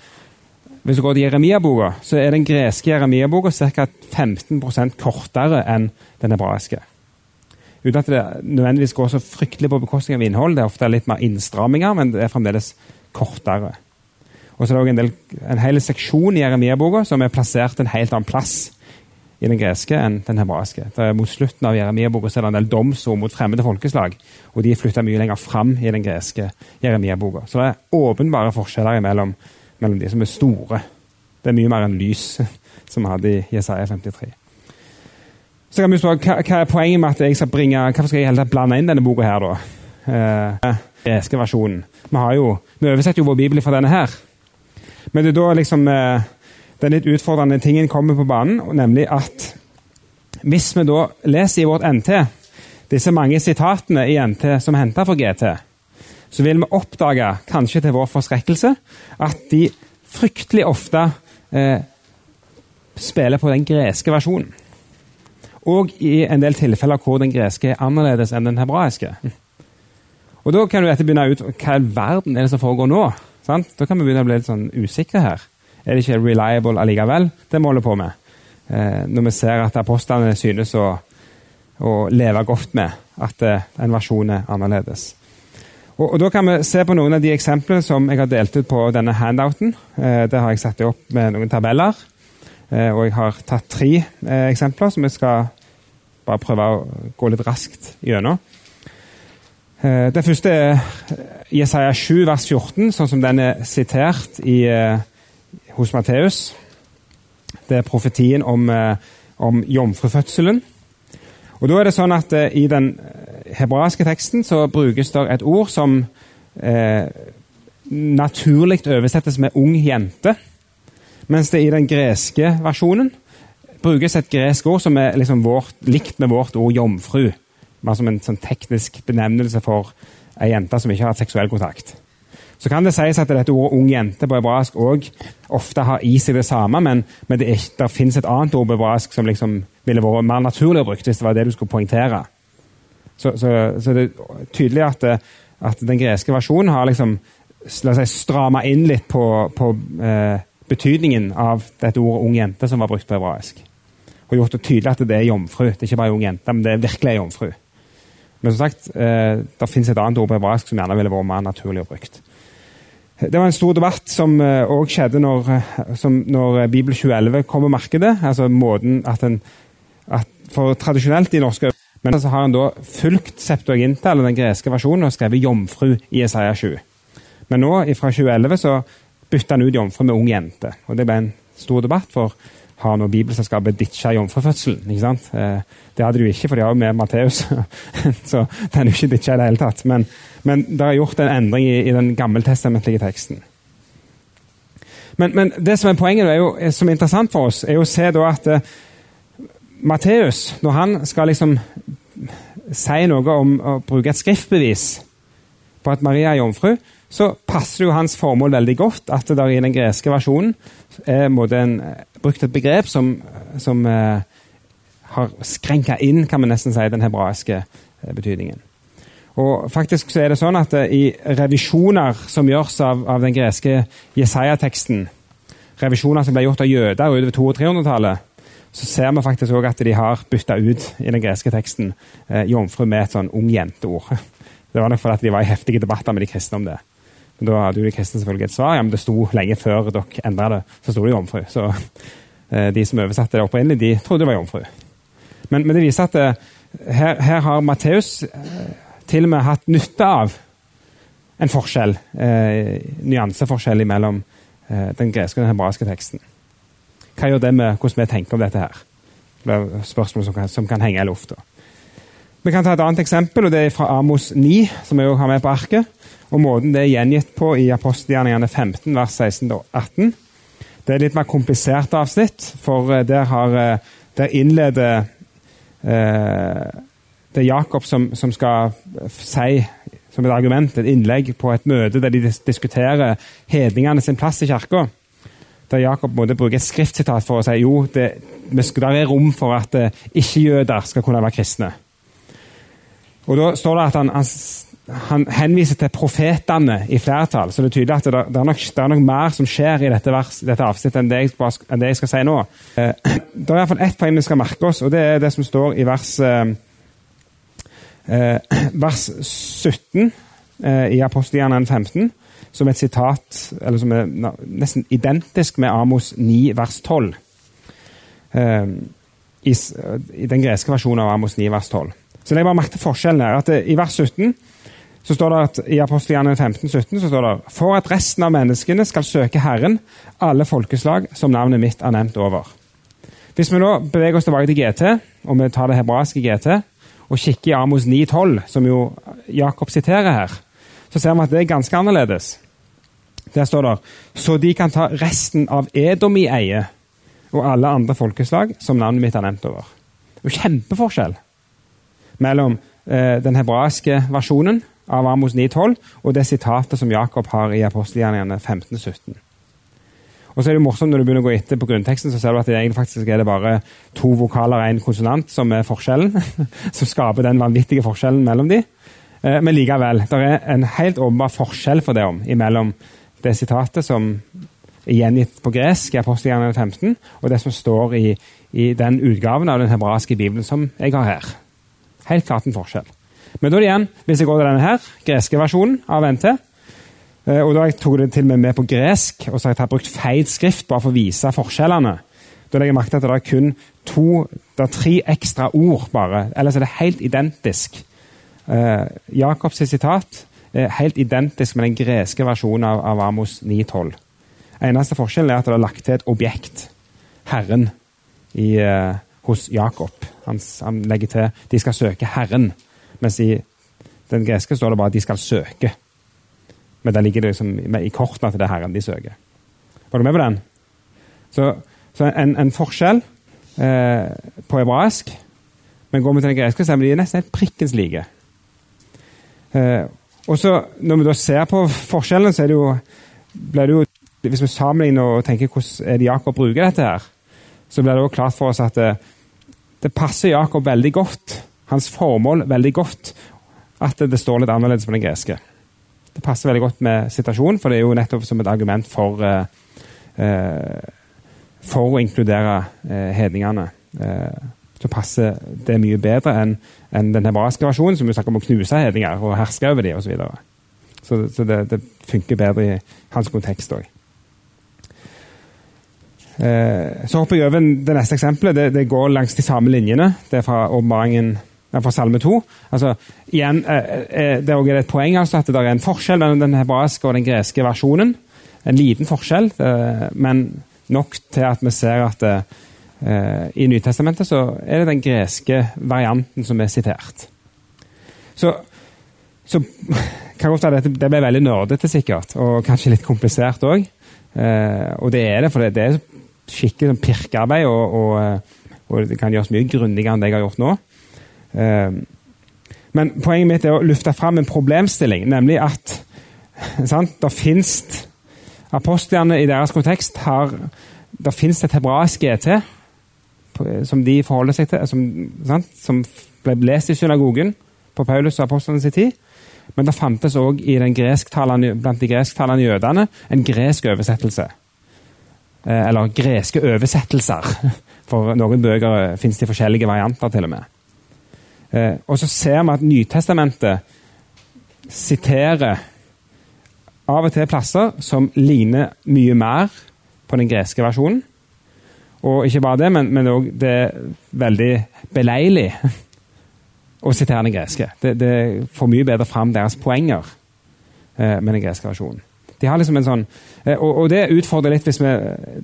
hvis du går til Jeremia-boka, så er den greske Jeremia-boka ca. 15% kortere enn den hebraiske. Uten at det nødvendigvis går så fryktelig på bekostning av innhold. Det er ofte litt mer innstramminger, men det er fremdeles kortere. Og så er det også en, del, en hel seksjon i Jeremia-boka som er plassert en helt annen plass i den greske enn den hebraiske. Mot slutten av Jeremia-boka er det en del domsord mot fremmede folkeslag, og de er flytta mye lenger fram i den greske Jeremia-boka. Så det er åpenbare forskjeller mellom, mellom de som er store Det er mye mer enn lys, [laughs] som vi hadde i Jesaja 53. Så kan vi spørre, hva, hva, er poenget med at jeg skal bringe, hvorfor skal jeg heller blande inn denne boka her, da? Eh, greske versjonen. Vi, har jo, vi oversetter jo vår bibel fra denne her. Men det er da liksom eh, den litt utfordrende tingen kommer på banen, nemlig at hvis vi da leser i vårt NT disse mange sitatene i NT som er henta fra GT, så vil vi oppdage, kanskje til vår forskrekkelse, at de fryktelig ofte eh, spiller på den greske versjonen. Og i en del tilfeller hvor den greske er annerledes enn den hebraiske. Og Da kan du etter begynne ut hva i verden er det som foregår nå. Sant? Da kan vi begynne å bli litt sånn usikre her. Er det ikke reliable allikevel, det vi holder på med? Eh, når vi ser at apostlene synes å, å leve godt med at eh, en versjon er annerledes. Og, og, Da kan vi se på noen av de eksemplene som jeg har delt ut på denne handouten. Eh, der har jeg satt opp med noen tabeller. Eh, og jeg har tatt tre eh, eksempler som jeg skal bare prøve å gå litt raskt gjennom. Eh, det første er Jesaja 7, vers 14, sånn som den er sitert i, hos Matteus. Det er profetien om, om jomfrufødselen. Og da er det sånn at I den hebraiske teksten så brukes det et ord som eh, naturlig oversettes med 'ung jente'. Mens det i den greske versjonen brukes et gresk ord som er liksom vårt, likt med vårt ord jomfru. Mer som en sånn teknisk benevnelse for ei jente som ikke har hatt seksuell kontakt. Så kan det sies at dette ordet 'ung jente' på hebraisk òg ofte har i seg det samme, men, men det, er, det finnes et annet ord på hebraisk som liksom ville vært mer naturlig å bruke hvis det var det du skulle poengtere. Så, så, så det er tydelig at, at, den greske versjonen har liksom si, stramma inn litt på, på eh, betydningen av dette ordet 'ung jente' som var brukt på hebraisk. Og gjort det tydelig at det er jomfru. Det er ikke bare ung jente, men det er virkelig ei jomfru. Men som sagt, eh, det fins et annet ord på hebraisk som gjerne ville vært mer naturlig å brukt. Det var en stor debatt som òg eh, skjedde når, eh, som, når Bibel 2011 kom på markedet. altså måten at en, at For tradisjonelt i norske men så har en da fulgt Septuaginta, eller den greske versjonen, og skrevet 'jomfru' i Isaiah 7. Men nå, fra 2011, så bytta han ut jomfru med ung jente. Og Det ble en stor debatt, for har nå Bibelselskapet ditcha jomfrufødselen? ikke sant? Eh, det hadde de jo ikke, for de har jo med Matteus, [laughs] så den er jo ikke ditcha i det hele tatt. Men, men det er gjort en endring i, i den gammeltestamentlige teksten. Men, men, det som er poenget er jo, som er interessant for oss, er å se at uh, Matteus, når han skal liksom si noe om å bruke et skriftbevis på at Maria er jomfru, så passer jo hans formål veldig godt at det der i den greske versjonen er en, brukt et begrep som, som eh, har skrenka inn kan man nesten si, den hebraiske eh, betydningen. Og faktisk så er det sånn at eh, I revisjoner som gjøres av, av den greske Jesaja-teksten, revisjoner som ble gjort av jøder utover 200-300-tallet, så ser vi faktisk også at de har bytta ut i den greske teksten eh, jomfru med et sånn ung jenteord. [laughs] Det var nok fordi de var i heftige debatter med de kristne om det. Men da hadde jo de selvfølgelig et svar. Ja, men det sto lenge før dere endra det, så sto det jomfru. Så eh, de som oversatte det opprinnelig, de trodde det var jomfru. Men, men det viser at eh, her, her, har Matteus eh, til og med hatt nytte av en forskjell, nyanseforskjell mellom den greske og den hebraiske teksten. Hva gjør det med hvordan vi tenker om dette her? Det er spørsmål som kan, som kan henge i lufta. Vi kan ta et annet eksempel, og det er fra Amos 9, som jeg har med på arket. Og Måten det er gjengitt på i apostelgjerningene 15, vers 16-18. Det er litt mer komplisert avsnitt, for eh, der, har, eh, der innleder eh, Det er Jakob som, som, skal si, som et argument, et innlegg på et møte der de diskuterer hedningene sin plass i kirka. Der Jakob måtte bruke et skriftsitat for å si jo, det, der er rom for at ikke-jøder skal kunne være kristne. Og Da står det at han, han, han henviser til profetene i flertall, så det er tydelig at det, det, er, nok, det er nok, mer som skjer i dette, vers, dette avsnittet enn det, jeg, enn det, jeg, skal si nå. Eh, [clears throat] det er iallfall ett poeng vi skal merke oss, og det er det som står i vers, eh, eh [clears throat] vers 17 eh, i Apostelhjernen 15, som et sitat eller som er nesten identisk med Amos 9, vers 12. Eh, i, I den greske versjonen av Amos 9, vers 12. Så jeg bare merket forskjellen her. at I vers 17 så står det at i apostelgjerningene 15-17 så står det For at resten av menneskene skal søke Herren, alle folkeslag som navnet mitt er nevnt over. Hvis vi nå beveger oss tilbake til GT, og vi tar det hebraiske GT, og kikker i Amos 9,12, som jo Jakob siterer her, så ser vi at det er ganske annerledes. Der står det så de kan ta resten av Edom i eie, og alle andre folkeslag som navnet mitt er nevnt over. Det er jo kjempeforskjell mellom eh, den hebraiske versjonen av Amos 9,12 og det sitatet som Jakob har i apostelgjerningene 15-17. Og så er det morsomt Når du begynner å gå etter på grunnteksten, så ser du at det egentlig faktisk er det bare to vokaler og én konsonant som er forskjellen. [laughs] som skaper den vanvittige forskjellen mellom de. Eh, men likevel, det er en helt åpenbar forskjell for det om imellom det sitatet som er gjengitt på gresk i apostelgjerningene 15, og det som står i, i den utgaven av den hebraiske bibelen som jeg har her. Helt klart en forskjell. Men da er det igjen, hvis jeg går til denne her, greske versjonen av NT eh, og Da tok jeg det til og med med på gresk, og så har jeg brukt feil skrift bare for å vise forskjellene. Da legger jeg merke til at det er kun to, det er tre ekstra ord, bare. Ellers er det helt identisk. Eh, Jakobs sitat er helt identisk med den greske versjonen av, av Amos 9,12. Eneste forskjellen er at det er lagt til et objekt. Herren i, eh, hos Jakob. Han, han legger til de skal søke Herren. Mens i den greske står det bare at de skal søke. Men der ligger det liksom i kortene til det Herren de søker. Var du med på den? Så, så en, en, forskjell eh, på hebraisk Men går vi til den greske, så er de nesten helt prikkens like. Eh, og så Når vi da ser på forskjellen, så er det jo, blir det jo Hvis vi sammenligner og tenker hvordan er det Jakob bruker dette, her, så blir det også klart for oss at det, det passer Jakob veldig godt hans formål veldig godt at det står litt annerledes på den greske. Det passer veldig godt med situasjonen, for det er jo nettopp som et argument for, eh, for å inkludere eh, hedningene. Eh, så passer det mye bedre enn en den hebraiske versjonen, som jo snakker om å knuse hedninger og herske over dem osv. Så, så Så det, det funker bedre i hans kontekst òg. Så hopper jeg over det neste eksempelet. Det, det går langs de samme linjene. Det er fra åpenbaringen fra Salme 2. Altså, igjen, eh, eh, det er et poeng altså, at det er en forskjell mellom den hebraiske og den greske versjonen. En liten forskjell, eh, men nok til at vi ser at i Nytestamentet så er det den greske varianten som er sitert. Så, så [laughs] kan godt være det, ble veldig nerdete sikkert, og kanskje litt komplisert òg. og det er det, for det, det er skikkelig sånn pirkearbeid, og, og, og, det kan gjøres mye grundigere enn det jeg har gjort nå. Ehm, men poenget mitt er å lufte fram en problemstilling, nemlig at [laughs] sant, det fins Apostlene i deres kontekst har Det fins et hebraisk GT som de forholder seg til, som, sant, som ble lest i synagogen på Paulus og apostlene sin tid. Men det fantes òg blant de gresktalende jødene en gresk oversettelse. Eh, eller greske oversettelser. [laughs] For noen bøker fins det forskjellige varianter, til og med. Eh, og så ser vi at Nytestamentet siterer av og til plasser som ligner mye mer på den greske versjonen. Og ikke bare det, men, men også det er veldig beleilig [laughs] å sitere den greske. Det, det, får mye bedre fram deres poenger eh, med den greske versjonen. De har liksom en sånn, eh, og, og, det utfordrer litt hvis vi,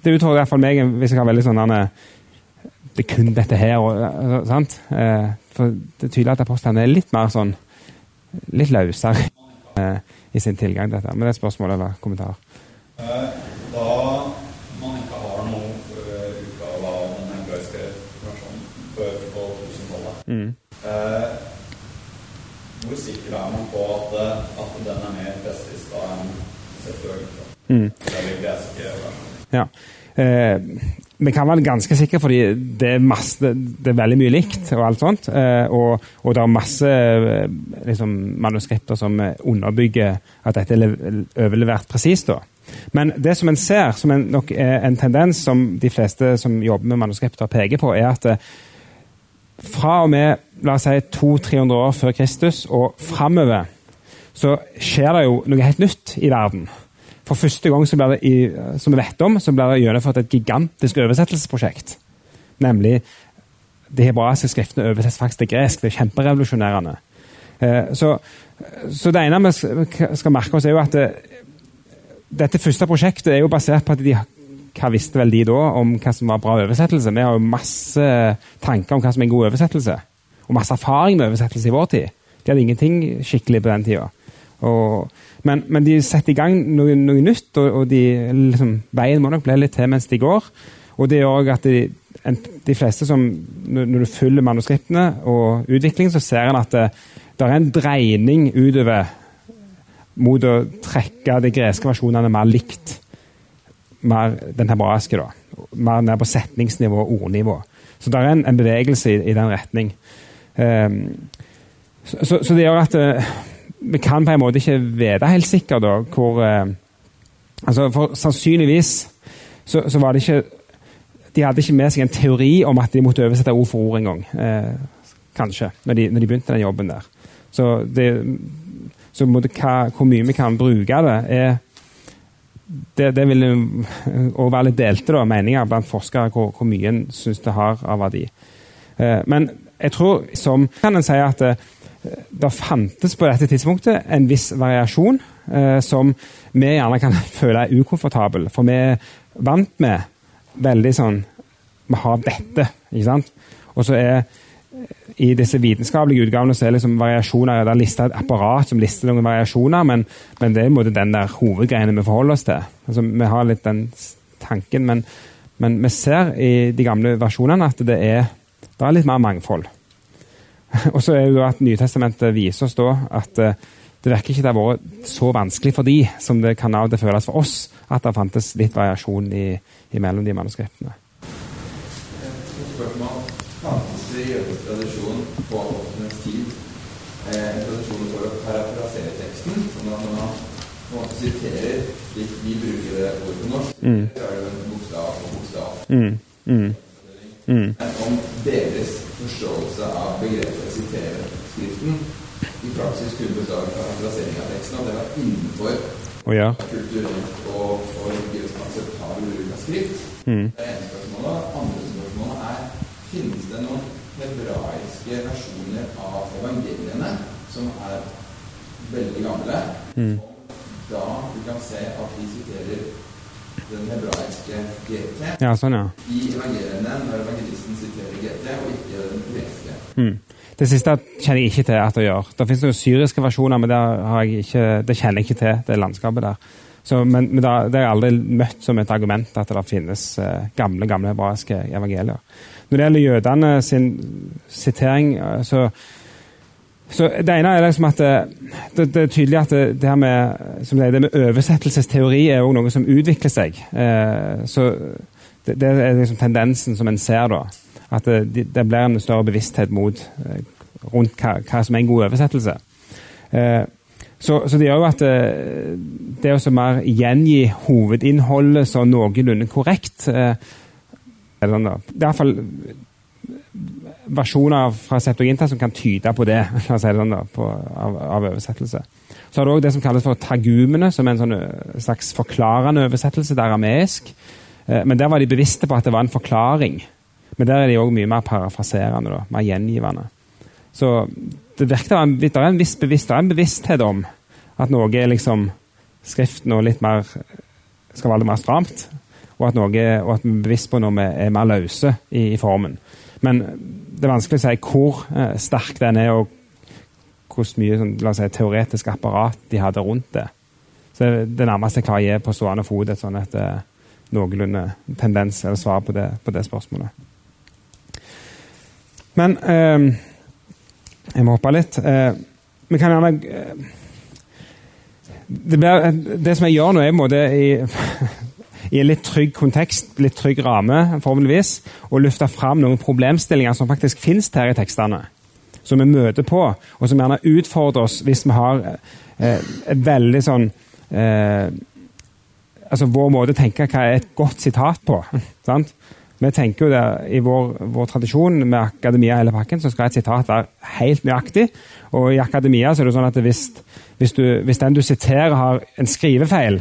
det utfordrer i hvert fall meg hvis jeg har veldig sånn Det er kun dette her. Og, sant? Eh, for det er tydelig at apostlene er litt mer sånn litt løsere eh, i sin tilgang til dette. Men det er et spørsmål eller kommentar. Eh, da man ikke har noen uh, utgave av den hebraiske versjonen før på 1000-tallet, mm. hvor sikker er man på at, at den er mer prestisk da enn selvfølgelig? Mm. Eller greske versjonen? Ja. Eh, vi kan være ganske sikre, fordi det er, masse, det er veldig mye likt. Og alt sånt, eh, og, og det er masse eh, liksom, manuskripter som underbygger at dette er overlevert presist. Men det som en ser, som en, nok er en tendens som de fleste som jobber med manuskripter peker på, er at eh, fra og med la oss si 200-300 år før Kristus og framover, så skjer det jo noe helt nytt i verden. For første gang blir det i, som vi vet om, så blir det gjennomført et gigantisk oversettelsesprosjekt. Nemlig de hebraiske skriftene oversettes faktisk til gresk. Det er kjemperevolusjonerende. Eh, så, Så det ene vi skal merke oss, er jo at det, dette første prosjektet er jo basert på at de hva visste vel de da om hva som var bra oversettelse? Vi har jo masse tanker om hva som er en god oversettelse. Og masse erfaring med oversettelse i vår tid. De hadde ingenting skikkelig på den tida. Men, men, de setter i gang noe, noe nytt, og, og de, liksom, veien må nok bli litt til mens de går. Og det gjør at de, de, fleste som Når du følger manuskriptene og utviklingen, så ser en at det, det er en dreining utover mot å trekke de greske versjonene mer likt mer den hebraiske. da, Mer ned på setningsnivå og ordnivå. Så det er en, en bevegelse i, i, den retning. Um, så, så, så, det gjør at uh, vi kan på en måte ikke vite helt sikkert da, hvor uh, altså for Sannsynligvis så, så, var det ikke De hadde ikke med seg en teori om at de måtte oversette ord for ord engang. Eh, kanskje, når de, når de, begynte den jobben der. Så, det, så hva, hvor mye vi kan bruke det, er det, det vil òg være litt delte da, meninger blant forskere hvor, hvor mye en syns det har av verdi. Eh, men jeg tror som kan en si at det, fantes på dette tidspunktet en viss variasjon eh, som vi gjerne kan [laughs] føle er ukomfortabel. For vi er vant med veldig sånn Vi har dette, ikke sant? Og så er i disse vitenskapelige utgavene så er liksom variasjoner, det er lista et apparat som lister noen variasjoner, men, men det er måte den der hovedgreiene vi forholder oss til. Altså, vi har litt den tanken, men, men, vi ser i de gamle versjonene at det er, det er litt mer mangfold. [laughs] Og så er det jo at Nytestamentet viser oss da at uh, det virker ikke det har vært så vanskelig for de som det kan av det føles for oss at det fantes litt variasjon i, mellom de manuskriptene. i jødisk tradisjon på apostlenes tid eh, en tradisjon for å parafrasere teksten. sånn at når man måte siterer slik vi bruker det ordet på norsk, mm. så er det en bokstav og bokstav. Mm. Mm. Mm. Om deres forståelse av begrepet sitere Skriften i praksis kunne bestå av parafrasering av teksten, og det var innenfor oh, ja. kulturelt og, og religiøst akseptabel bruk av skrift. Mm. Det ene spørsmålet. Andre spørsmålet er finnes det noen hebraiske versjoner av evangeliene som er veldig gamle. Mm. Da vi kan se at de siterer den hebraiske GT ja, sånn, ja. i evangeliene når evangelisten siterer GT, og ikke den greske. Mm. Det siste kjenner jeg ikke til at det gjør. Det finnes noen syriske versjoner, men det, ikke, det, kjenner jeg ikke til, det landskapet der. Så, men, men det, det har jeg aldri møtt som et argument at det finnes eh, gamle gamle hebraiske evangelier. Når det gjelder jødene sin sitering eh, så, så Det ene er liksom at eh, det, det, er tydelig at det, det, med, det, det med oversettelsesteori er også noe som utvikler seg. Eh, så det, er liksom tendensen som en ser da. At det, det blir en større bevissthet mot, rundt hva, hva, som er en god oversettelse. Så, så, det gjør jo at det å mer gjengi hovedinnholdet så noenlunde korrekt eller det er iallfall versjoner fra Septuaginta som kan tyde på det, [laughs] si det sånn da, på, av, av, oversettelse. Så har du òg det som kalles for tagumene, som er en sånn eh, slags forklarende oversettelse. Det er arameisk. Eh, men der var de bevisste på at det var en forklaring. Men der er de òg mye mer parafraserende, da, mer gjengivende. Så det virker å være en viss bevissthet, en bevissthet om at noe er liksom skriften og litt mer skal være litt mer stramt og at, noe, og at vi er bevisst på når vi er mer løse i, i, formen. Men det er vanskelig å si hvor eh, sterk den er, og hvor mye sånn, la oss si, teoretisk apparat de hadde rundt det. Så Det det nærmeste jeg klarer å gi på stående fot et sånn et eh, noenlunde tendens eller svar på det, på det spørsmålet. Men eh, Jeg må hoppe litt. Eh, kan gjerne eh, det, det, som jeg gjør nå, er i [laughs] i en litt trygg kontekst, litt trygg ramme, formeligvis, og løfte fram noen problemstillinger som faktisk finnes her i tekstene. Som vi møter på, og som gjerne utfordrer oss hvis vi har eh, veldig sånn eh, Altså vår måte å tenke hva er et godt sitat på. sant? Vi tenker jo det i vår, vår, tradisjon med akademia hele pakken, så skal et sitat være helt nøyaktig. Og i akademia så er det sånn at hvis, hvis, du, hvis den du siterer, har en skrivefeil,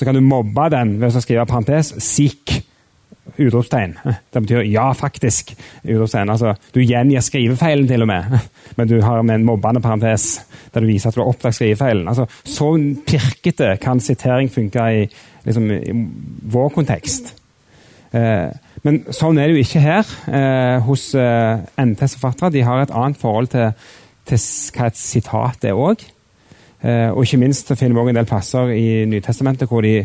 så kan du mobbe den ved å skrive parentes 'sikk' utropstegn. Det betyr 'ja, faktisk'. utropstegn. Altså, du gjengir skrivefeilen til og med, men du har med en mobbende parentes der du viser at du har oppdaget skrivefeilen. Altså, så pirkete kan sitering funke i, liksom, i vår kontekst. Eh, men sånn er det jo ikke her eh, hos eh, NTs forfattere. De har et annet forhold til, til hva et sitat er òg. Eh, og ikke minst så finner vi også en del plasser i Nytestamentet hvor de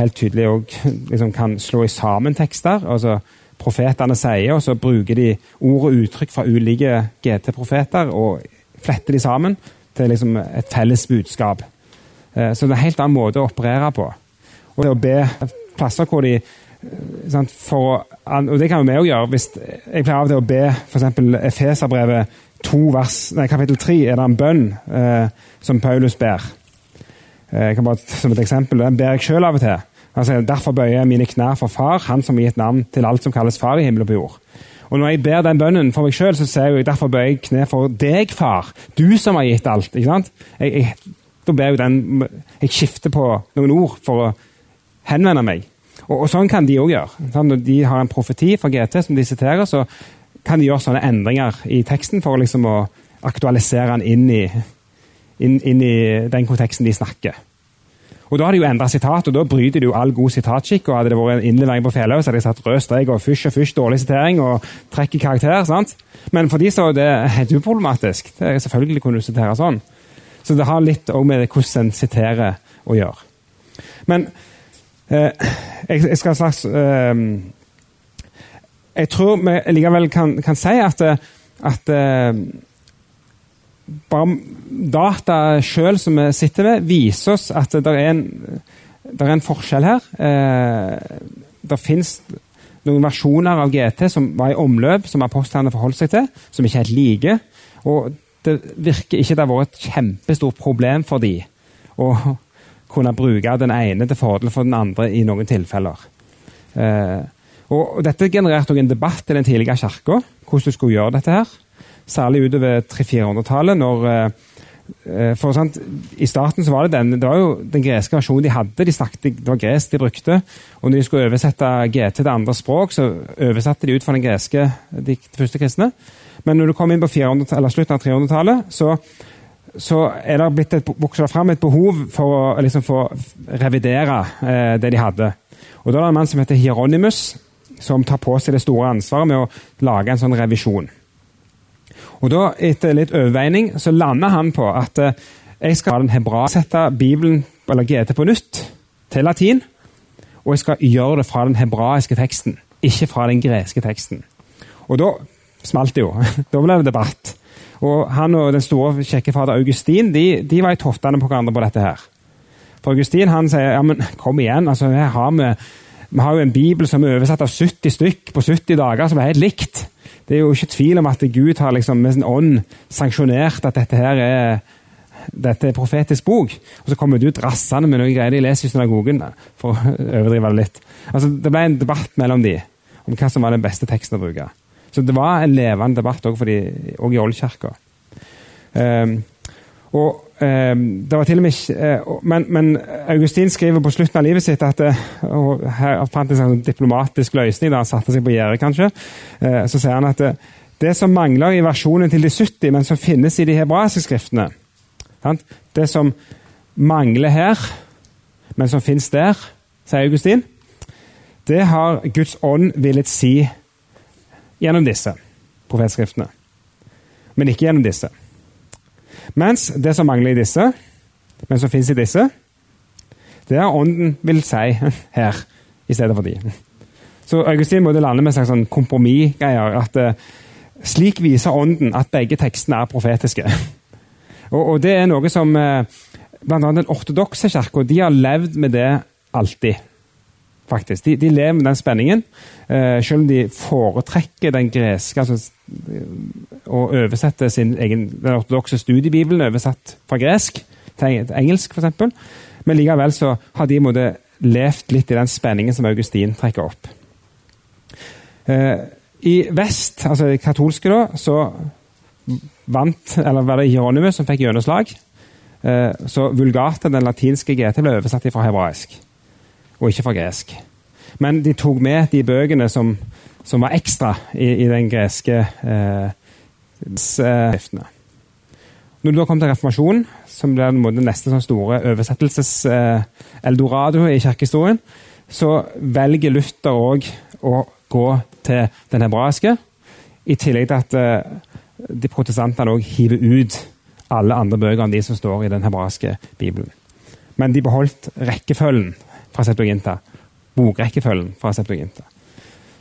helt tydelig også, [laughs] liksom, kan slå sammen tekster. altså Profetene sier, og så bruker de ord og uttrykk fra ulike GT-profeter og fletter de sammen til liksom, et felles budskap. Eh, så det er en helt annen måte å operere på. Og det å be plasser hvor de eh, for, Og det kan jo vi òg gjøre. hvis Jeg pleier av og til å be f.eks. Efeserbrevet 2, vers, nei, kapittel 3 er det en bønn eh, som Paulus ber. Eh, jeg kan bare Som et eksempel, Den ber jeg sjøl av og til. Han Derfor bøyer jeg mine knær for Far, Han som har gitt navn til alt som kalles Far i himmel og på jord. Og Når jeg ber den bønnen for meg sjøl, så sier jeg derfor bøyer jeg kne for deg, Far. Du som har gitt alt. ikke sant? Jeg, jeg, da ber jeg den, jeg skifter på noen ord for å henvende meg. Og, og Sånn kan de òg gjøre. De har en profeti fra GT som de siterer, så kan de gjøre sånne endringer i teksten for liksom å aktualisere den inn i, inn, inn i den konteksten de snakker. Og Da har de jo endra sitat, og da bryter de jo all god sitatskikk. og Hadde det vært en innlevering på Fjellhaug, så hadde de satt rød strek og fysj og fysj, dårlig sitering og trekker karakter. sant? Men for de så er det helt uproblematisk. Det er selvfølgelig kunne du sitere sånn. Så det har litt òg med hvordan en siterer å gjøre. Men eh, jeg, jeg, skal slags eh, jeg tror vi likevel kan, kan si at, at uh, bare data sjøl som vi sitter med, viser oss at det er en, det er en forskjell her. Uh, det fins noen versjoner av GT som var i omløp, som apostlene forholdt seg til, som ikke er helt like. Og det virker ikke det har vært et kjempestort problem for de å kunne bruke den ene til fordel for den andre i noen tilfeller. Uh, og Dette genererte en debatt i den tidlige kirka, hvordan du skulle gjøre dette. her. Særlig utover 300-400-tallet. når eh, for sant, I starten så var det den det var jo den greske versjonen de hadde. de snakket, Det var gresk de brukte. Og når de skulle oversette GT til andre språk, så oversatte de ut fra den greske, de første kristne. Men når du kom inn på 400, eller slutten av 300-tallet, så, så, er det blitt et, fram et behov for å liksom, få revidere eh, det de hadde. Og Da er det en mann som heter Hieronymus, som tar på seg det store ansvaret med å lage en sånn revisjon. Og da, Etter litt overveining så lander han på at eh, jeg skal ha den hebraisette Bibelen, eller GT, på nytt til latin. Og jeg skal gjøre det fra den hebraiske teksten, ikke fra den greske teksten. Og da smalt det jo. [laughs] da ble det debatt. Og Han og den store kjekke fader Augustin de, de var i tottene på hverandre på dette. her. For Augustin han sier ja, men kom igjen, altså her har vi vi har jo en bibel som er oversatt av 70 stykk på 70 dager, som er helt likt. Det er jo ikke tvil om at Gud har liksom med sin ånd sanksjonert at dette her er dette er profetisk bok. Og så kommer du drassende med noen greier de leser i synagogen, for å overdrive det litt. Altså, Det ble en debatt mellom de om hva som var den beste teksten å bruke. Så det var en levende debatt òg i Oldkirka. Um, og det var til og med eh, men, men, Augustin skriver på slutten av livet sitt at eh, og Her fant en sånn diplomatisk løsning da han satte seg på gjerdet, kanskje. Eh, så sier han at det som mangler i versjonen til de 70, men som finnes i de hebraiske skriftene? Det som mangler her, men som finnes der, sier Augustin, det har Guds ånd villet si gjennom disse profetskriftene. Men ikke gjennom disse. Mens det som mangler i disse, men som fins i disse, det er ånden vil si [laughs] her i stedet for de. Så Augustin måtte lande med en slags sånn kompromissgreier. At uh, slik viser ånden at begge tekstene er profetiske. [laughs] og, og, det er noe som uh, bl.a. den ortodokse kirka har levd med det alltid faktisk. De, de, lever med den spenningen, uh, selv om de foretrekker den greske altså, Å oversette sin egen, den ortodokse studiebibelen oversatt fra gresk til engelsk, f.eks. Men likevel så har de måtte levd litt i den spenningen som Augustin trekker opp. Uh, I vest, altså i katolske, da, så vant Eller var det Hieronymus som fikk gjennomslag? Uh, så vulgata, den latinske GT, ble oversatt fra hebraisk og ikke fra gresk. Men de tok med de bøkene som, som var ekstra i, i den greske eh, skriftene. Når du da kom til reformasjonen, som ble den neste sånn store oversettelses-eldorado eh, i kirkehistorien, så velger Luther òg å gå til den hebraiske, i tillegg til at eh, de protestantene òg hiver ut alle andre bøker enn de som står i den hebraiske bibelen. Men de beholdt rekkefølgen fra Septuaginta. Bokrekkefølgen fra Septuaginta.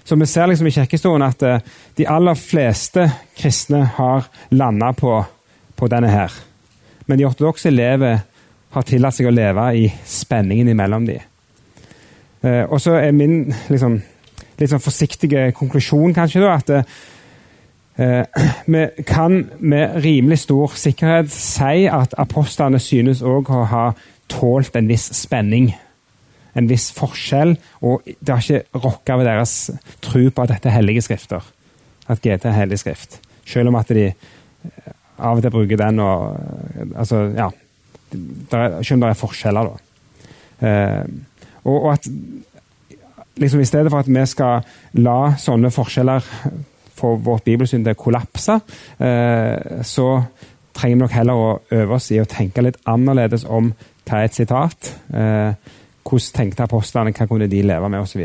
Så vi ser liksom i kirkehistorien at uh, de aller fleste kristne har landa på, på, denne her. Men de ortodokse elever har tillatt seg å leve i spenningen imellom de. Uh, og så er min liksom, litt sånn forsiktige konklusjon kanskje da, at eh, vi kan med rimelig stor sikkerhet si at apostlene synes òg å ha tålt en viss spenning. En viss forskjell, og det har ikke rokka ved deres tro på at dette er hellige skrifter. At GT er hellig skrift. Selv om at de eh, av og til bruker den og eh, Altså, ja. Der, selv om det er forskjeller, da. Eh, og, og, at liksom i stedet for at vi skal la sånne forskjeller få vårt bibelsyn til å kollapse, eh, så trenger vi nok heller å øve oss i å tenke litt annerledes om hva er et sitat? Eh, hvordan tenkte apostlene? Hva kunne de leve med? osv.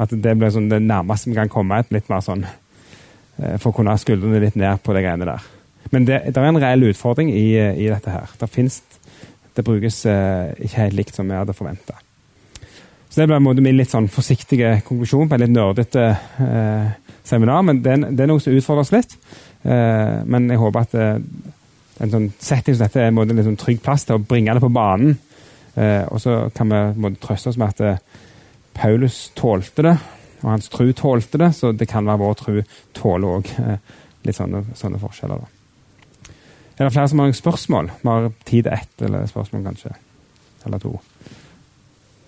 At det blir sånn det nærmeste vi kan komme et litt mer sånn eh, For å kunne ha skuldrene litt ned på de greiene der. Men det, det er en reell utfordring i, i dette her. Det finnes Det brukes eh, ikke helt likt som vi hadde forventa. Så det ble min litt sånn forsiktige konklusjon på en litt nerdete eh, seminar. Men det, det, er noe som utfordrer oss litt. Eh, men jeg håper at eh, en sånn setting som dette er en liksom trygg plass til å bringe det på banen. Eh, og så kan vi måte, trøste oss med at eh, Paulus tålte det, og hans tru tålte det, så det kan være vår tru tåler òg eh, litt sånne, sånne forskjeller. Da. Er det flere som har noen spørsmål? Vi har tid til ett eller spørsmål, kanskje. Eller to.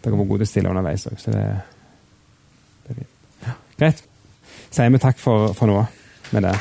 Dere var gode til å stille underveis òg, så det, det, er fint. Ja, greit. Sier vi takk for, for nå med det.